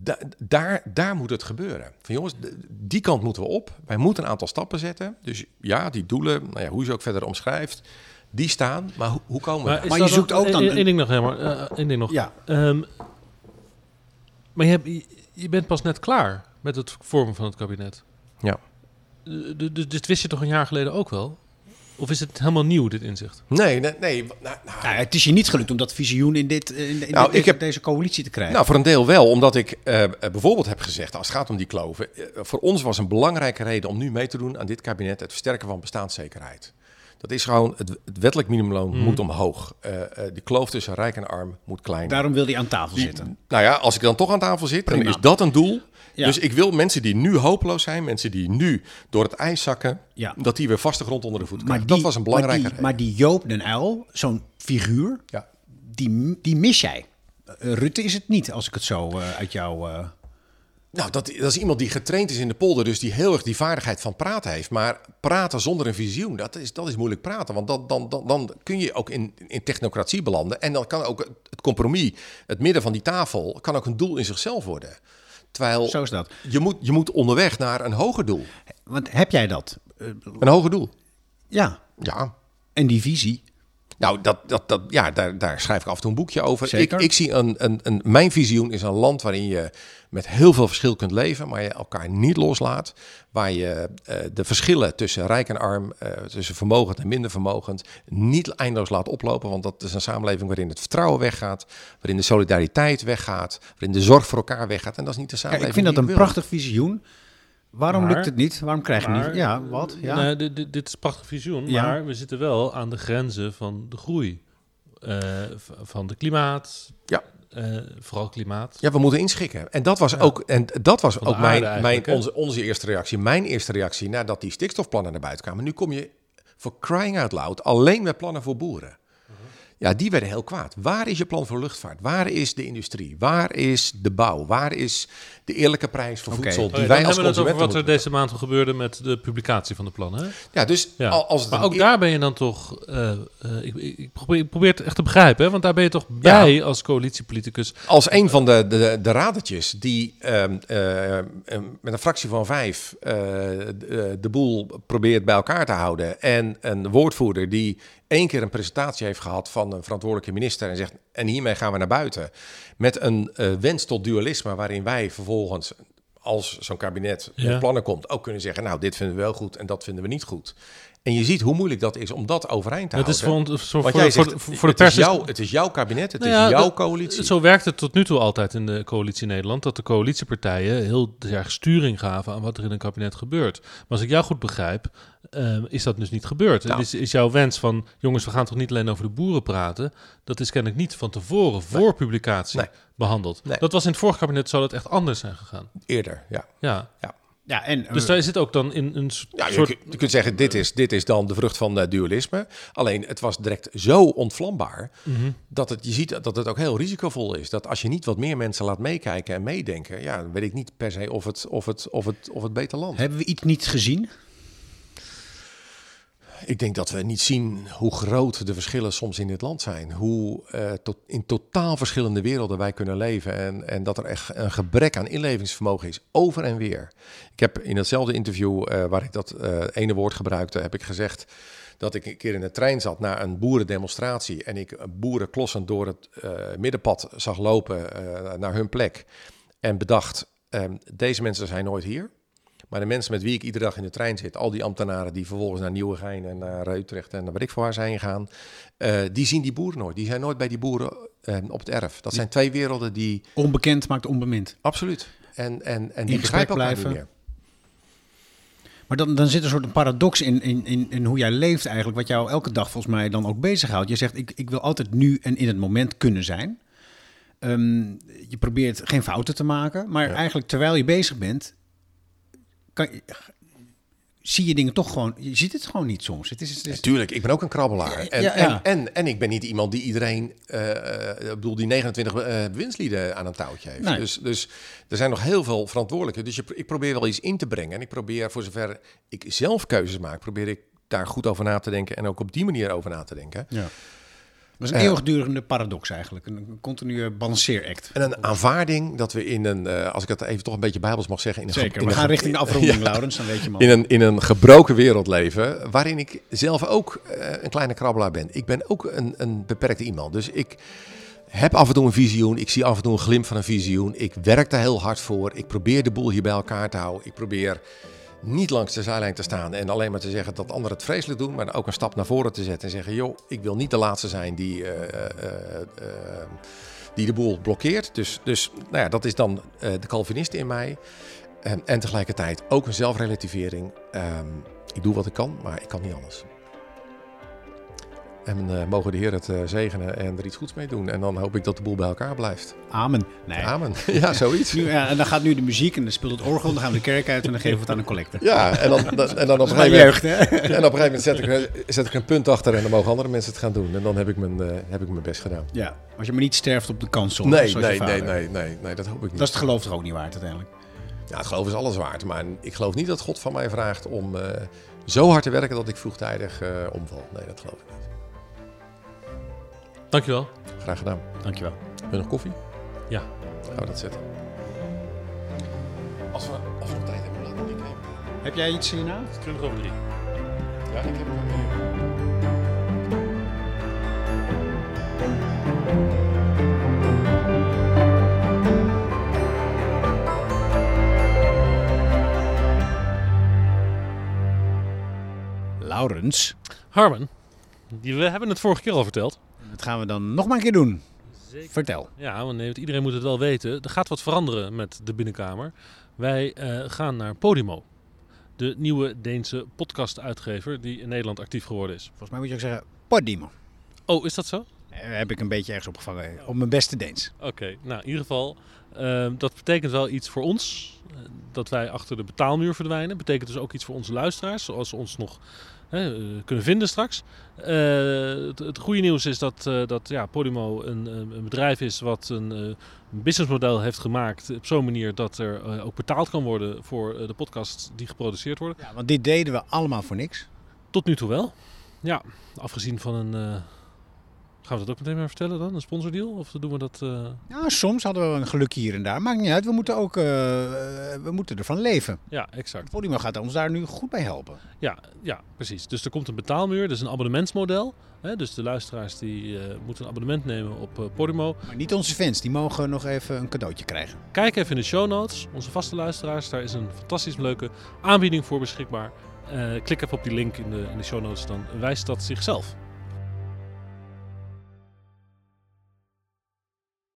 Da- daar, daar moet het gebeuren. Van jongens, die kant moeten we op. Wij moeten een aantal stappen zetten. Dus ja, die doelen, nou ja, hoe je ze ook verder omschrijft, die staan. Maar hoe, hoe komen we Maar, je zoekt ook dan Eén een- ding nog, helemaal. eh één ding nog. Ja, Ehm, maar je, hebt, je, bent pas net klaar met het vormen van het kabinet. Ja. d- d- dit wist je toch een jaar geleden ook wel? Of is het helemaal nieuw, dit inzicht? Nee, nee, nee. Nou, nou, Nou, het is je niet gelukt om dat visioen in, dit, in, in Nou, deze, ik heb- deze coalitie te krijgen. Nou, voor een deel wel, omdat ik eh, eh, bijvoorbeeld heb gezegd, als het gaat om die kloven, eh, voor ons was een belangrijke reden om nu mee te doen aan dit kabinet het versterken van bestaanszekerheid. Dat is gewoon, het, het wettelijk minimumloon moet omhoog. Eh, eh, de kloof tussen rijk en arm moet kleiner. Daarom wil hij aan tafel Die- zitten. Nou ja, als ik dan toch aan tafel zit, Prima. dan is dat een doel. Ja. Dus ik wil mensen die nu hopeloos zijn, mensen die nu door het ijs zakken, Ja. dat die weer vaste grond onder de voet krijgen. die, dat was een belangrijke maar die, maar die Joop den Uil, zo'n figuur, Ja. die, die mis jij. Eh, Rutte is het niet, als ik het zo eh, uit jou... eh, Nou, dat, dat is iemand die getraind is in de polder, dus die heel erg die vaardigheid van praten heeft. Maar praten zonder een visioen, dat is, dat is moeilijk praten. Want dan, dan, dan, dan kun je ook in, in technocratie belanden. En dan kan ook het- het compromis, het midden van die tafel, kan ook een doel in zichzelf worden. Terwijl zo is dat. je moet, je moet onderweg naar een hoger doel. Want heb jij dat? Een hoger doel. ja, Ja, en die visie. Nou, dat, dat, dat, ja, daar, daar schrijf ik af en toe een boekje over. Zeker. Ik, ik zie een, een, een, mijn visioen is een land waarin je met heel veel verschil kunt leven, maar je elkaar niet loslaat. Waar je eh, de verschillen tussen rijk en arm, eh, tussen vermogend en minder vermogend, niet eindeloos laat oplopen. Want dat is een samenleving waarin het vertrouwen weggaat, waarin de solidariteit weggaat, waarin de zorg voor elkaar weggaat. En dat is niet de samenleving ik vind dat die een wil. prachtig visioen. Waarom Maar- lukt het niet? Waarom krijg je maar- niet? Ja, wat? Ja. Nee, dit, dit, dit is een prachtig visioen, Ja. maar we zitten wel aan de grenzen van de groei. Eh, van de klimaat, Eh, vooral klimaat. Ja, we moeten inschikken. En dat was ook, en dat was ook mijn, mijn, onze, onze eerste reactie. Mijn eerste reactie nadat die stikstofplannen naar buiten kwamen. Nu kom je voor crying out loud alleen met plannen voor boeren. Ja, die werden heel kwaad. Waar is je plan voor luchtvaart? Waar is de industrie? Waar is de bouw? Waar is de eerlijke prijs voor voedsel Oh die ja, wij dan als hebben we het over wat er deze maand gebeurde met de publicatie van de plannen. Hè? Ja, dus Ja. al- als maar ook eer- daar ben je dan toch. eh, eh, ik, ik, probeer, ik probeer het echt te begrijpen, hè? want daar ben je toch bij als coalitiepoliticus. als een van de, de, de radertjes die ehm, eh, ehm, met een fractie van vijf eh, de, de boel probeert bij elkaar te houden. En een woordvoerder die één keer een presentatie heeft gehad van een verantwoordelijke minister en zegt: En hiermee gaan we naar buiten. Met een eh, wens tot dualisme, waarin wij vervolgens. Als zo'n kabinet Ja. met plannen komt, ook kunnen zeggen: Nou, dit vinden we wel goed en dat vinden we niet goed. En je ziet hoe moeilijk dat is om dat overeind te Het is houden. voor, voor, Want voor, jij voor, zegt, voor, voor de het, is pers. is- jouw, het is jouw kabinet, het Nou is jouw coalitie. Zo werkt het tot nu toe altijd in de coalitie Nederland. Dat de coalitiepartijen heel erg sturing gaven aan wat er in een kabinet gebeurt. Maar als ik jou goed begrijp, ehm, is dat dus niet gebeurd. Nou. Is, is jouw wens van, jongens, we gaan toch niet alleen over de boeren praten. Dat is kennelijk niet van tevoren, voor publicatie, Nee. behandeld. Nee. Dat was in het vorige kabinet, zou dat echt anders zijn gegaan. Eerder, ja. Ja. ja, en Dus eh, daar zit ook dan in een Ja, soort... kunt- je kunt zeggen, dit is, dit is dan de vrucht van eh, dualisme. Alleen, het was direct zo ontvlambaar... Mhm. dat het, je ziet dat het ook heel risicovol is. Dat als je niet wat meer mensen laat meekijken en meedenken... ja, dan weet ik niet per se of het, of het, of het, of het beter landt. hebben we iets niet gezien? Ik denk dat we niet zien hoe groot de verschillen soms in dit land zijn. Hoe eh, tot, in totaal verschillende werelden wij kunnen leven. En, en dat er echt een gebrek aan inlevingsvermogen is, over en weer. Ik heb in hetzelfde interview eh, waar ik dat eh, ene woord gebruikte, heb ik gezegd dat ik een keer in de trein zat naar een boerendemonstratie. En ik boeren klossend door het middenpad zag lopen naar hun plek. En bedacht, eh, deze mensen zijn nooit hier. Maar de mensen met wie ik iedere dag in de trein zit, al die ambtenaren die vervolgens naar Nieuwegein en naar Utrecht en naar weet ik voor waar zijn gegaan, eh, die zien die boeren nooit. Die zijn nooit bij die boeren eh, op het erf. Dat zijn twee werelden die Onbekend maakt onbemind. absoluut. En, en, en die begrijpen elkaar blijven. niet meer. Maar dan, dan zit een soort paradox in, in, in, in hoe jij leeft eigenlijk, wat jou elke dag volgens mij dan ook bezighoudt. Je zegt, ik, ik wil altijd nu en in het moment kunnen zijn. Ehm, je probeert geen fouten te maken, maar Ja. eigenlijk terwijl je bezig bent, kan, zie je dingen toch gewoon, je ziet het gewoon niet soms. Het is, het is, Natuurlijk, ik ben ook een krabbelaar. En, Ja, ja. En, en, en ik ben niet iemand die iedereen, eh, eh, ik bedoel, die 29 eh bewindslieden aan een touwtje heeft. Nee. Dus, dus er zijn nog heel veel verantwoordelijken. Dus je, ik probeer wel iets in te brengen. En ik probeer, voor zover ik zelf keuzes maak, probeer ik daar goed over na te denken. En ook op die manier over na te denken. ja. Dat is een eeuwigdurende paradox eigenlijk, een, continue balanceeract. En een aanvaarding dat we in een, eh, als ik het even toch een beetje bijbels mag zeggen, in een, Zeker, we gaan richting de afronding, Ja. Laurens, dan weet je man. in een, in een gebroken wereld leven, waarin ik zelf ook eh, een kleine krabbelaar ben. Ik ben ook een, een beperkte iemand. Dus ik heb af en toe een visioen. Ik zie af en toe een glimp van een visioen. Ik werk daar heel hard voor. Ik probeer de boel hier bij elkaar te houden. Ik probeer niet langs de zijlijn te staan en alleen maar te zeggen dat anderen het vreselijk doen, maar ook een stap naar voren te zetten en zeggen: joh, ik wil niet de laatste zijn die, uh, uh, die de boel blokkeert. Dus, dus nou ja, dat is dan de Calvinist in mij. En, tegelijkertijd ook een zelfrelativering. Um, ik doe wat ik kan, maar ik kan niet alles. En uh, mogen de Heer het uh, zegenen en er iets goeds mee doen. En dan hoop ik dat de boel bij elkaar blijft. Amen. Nee. Amen. Ja, zoiets. Nu, ja, en dan gaat nu de muziek en dan speelt het orgel. Dan gaan we de kerk uit en dan geven we het aan een collecte. Ja, en dan, dan, en dan op een gegeven jeugd, moment, en op een gegeven moment zet ik, zet ik een punt achter en dan mogen andere mensen het gaan doen. En dan heb ik mijn, uh, heb ik mijn best gedaan. Ja, als je maar niet sterft op de kansel. Nee, nee, nee, nee, nee, nee, dat hoop ik niet. Dat is het geloof toch ook niet waard uiteindelijk? Ja, het geloof is alles waard. Maar ik geloof niet dat God van mij vraagt om zo hard te werken dat ik vroegtijdig omval. Nee, dat geloof ik niet. Dankjewel. Graag gedaan. Dankjewel. Wil je nog koffie? Ja. Gaan we dat zetten. Als we, als we nog tijd hebben, laten we die even. Heb jij iets hierna? 20 over 3. Ja, ik heb hem. Laurens. Harmen, die, we hebben het vorige keer al verteld. Dat gaan we dan nog maar een keer doen. Zeker. Vertel. Ja, want iedereen moet het wel weten. Er gaat wat veranderen met de binnenkamer. Wij uh, gaan naar Podimo. De nieuwe Deense podcast-uitgever die in Nederland actief geworden is. Volgens mij moet je ook zeggen Podimo. Oh, is dat zo? Uh, heb ik een beetje ergens opgevangen. Op mijn beste Deens. Oké, okay. nou in ieder geval, uh, dat betekent wel iets voor ons. dat wij achter de betaalmuur verdwijnen. Betekent dus ook iets voor onze luisteraars. Zoals ze ons nog hè, kunnen vinden straks. Uh, het, het, goede nieuws is dat, uh, dat ja, Podimo een, een, bedrijf is wat een, businessmodel heeft gemaakt op zo'n manier dat er ook betaald kan worden voor de podcasts die geproduceerd worden. Ja, want dit deden we allemaal voor niks. Tot nu toe wel. Ja, afgezien van een Gaan we dat ook meteen maar vertellen dan? Een sponsordeal? Of doen we dat... Uh... Ja, soms hadden we een geluk hier en daar. Maakt niet uit. We moeten ook uh, we moeten ervan leven. Ja, exact. Podimo gaat ons daar nu goed bij helpen. Ja, ja, precies. Dus er komt een betaalmuur. Dus een abonnementsmodel. Hè? Dus de luisteraars die uh, moeten een abonnement nemen op Podimo. Maar niet onze fans. Die mogen nog even een cadeautje krijgen. Kijk even in de show notes. Onze vaste luisteraars. Daar is een fantastisch leuke aanbieding voor beschikbaar. klik even op die link in de, in de show notes. Dan wijst dat zichzelf.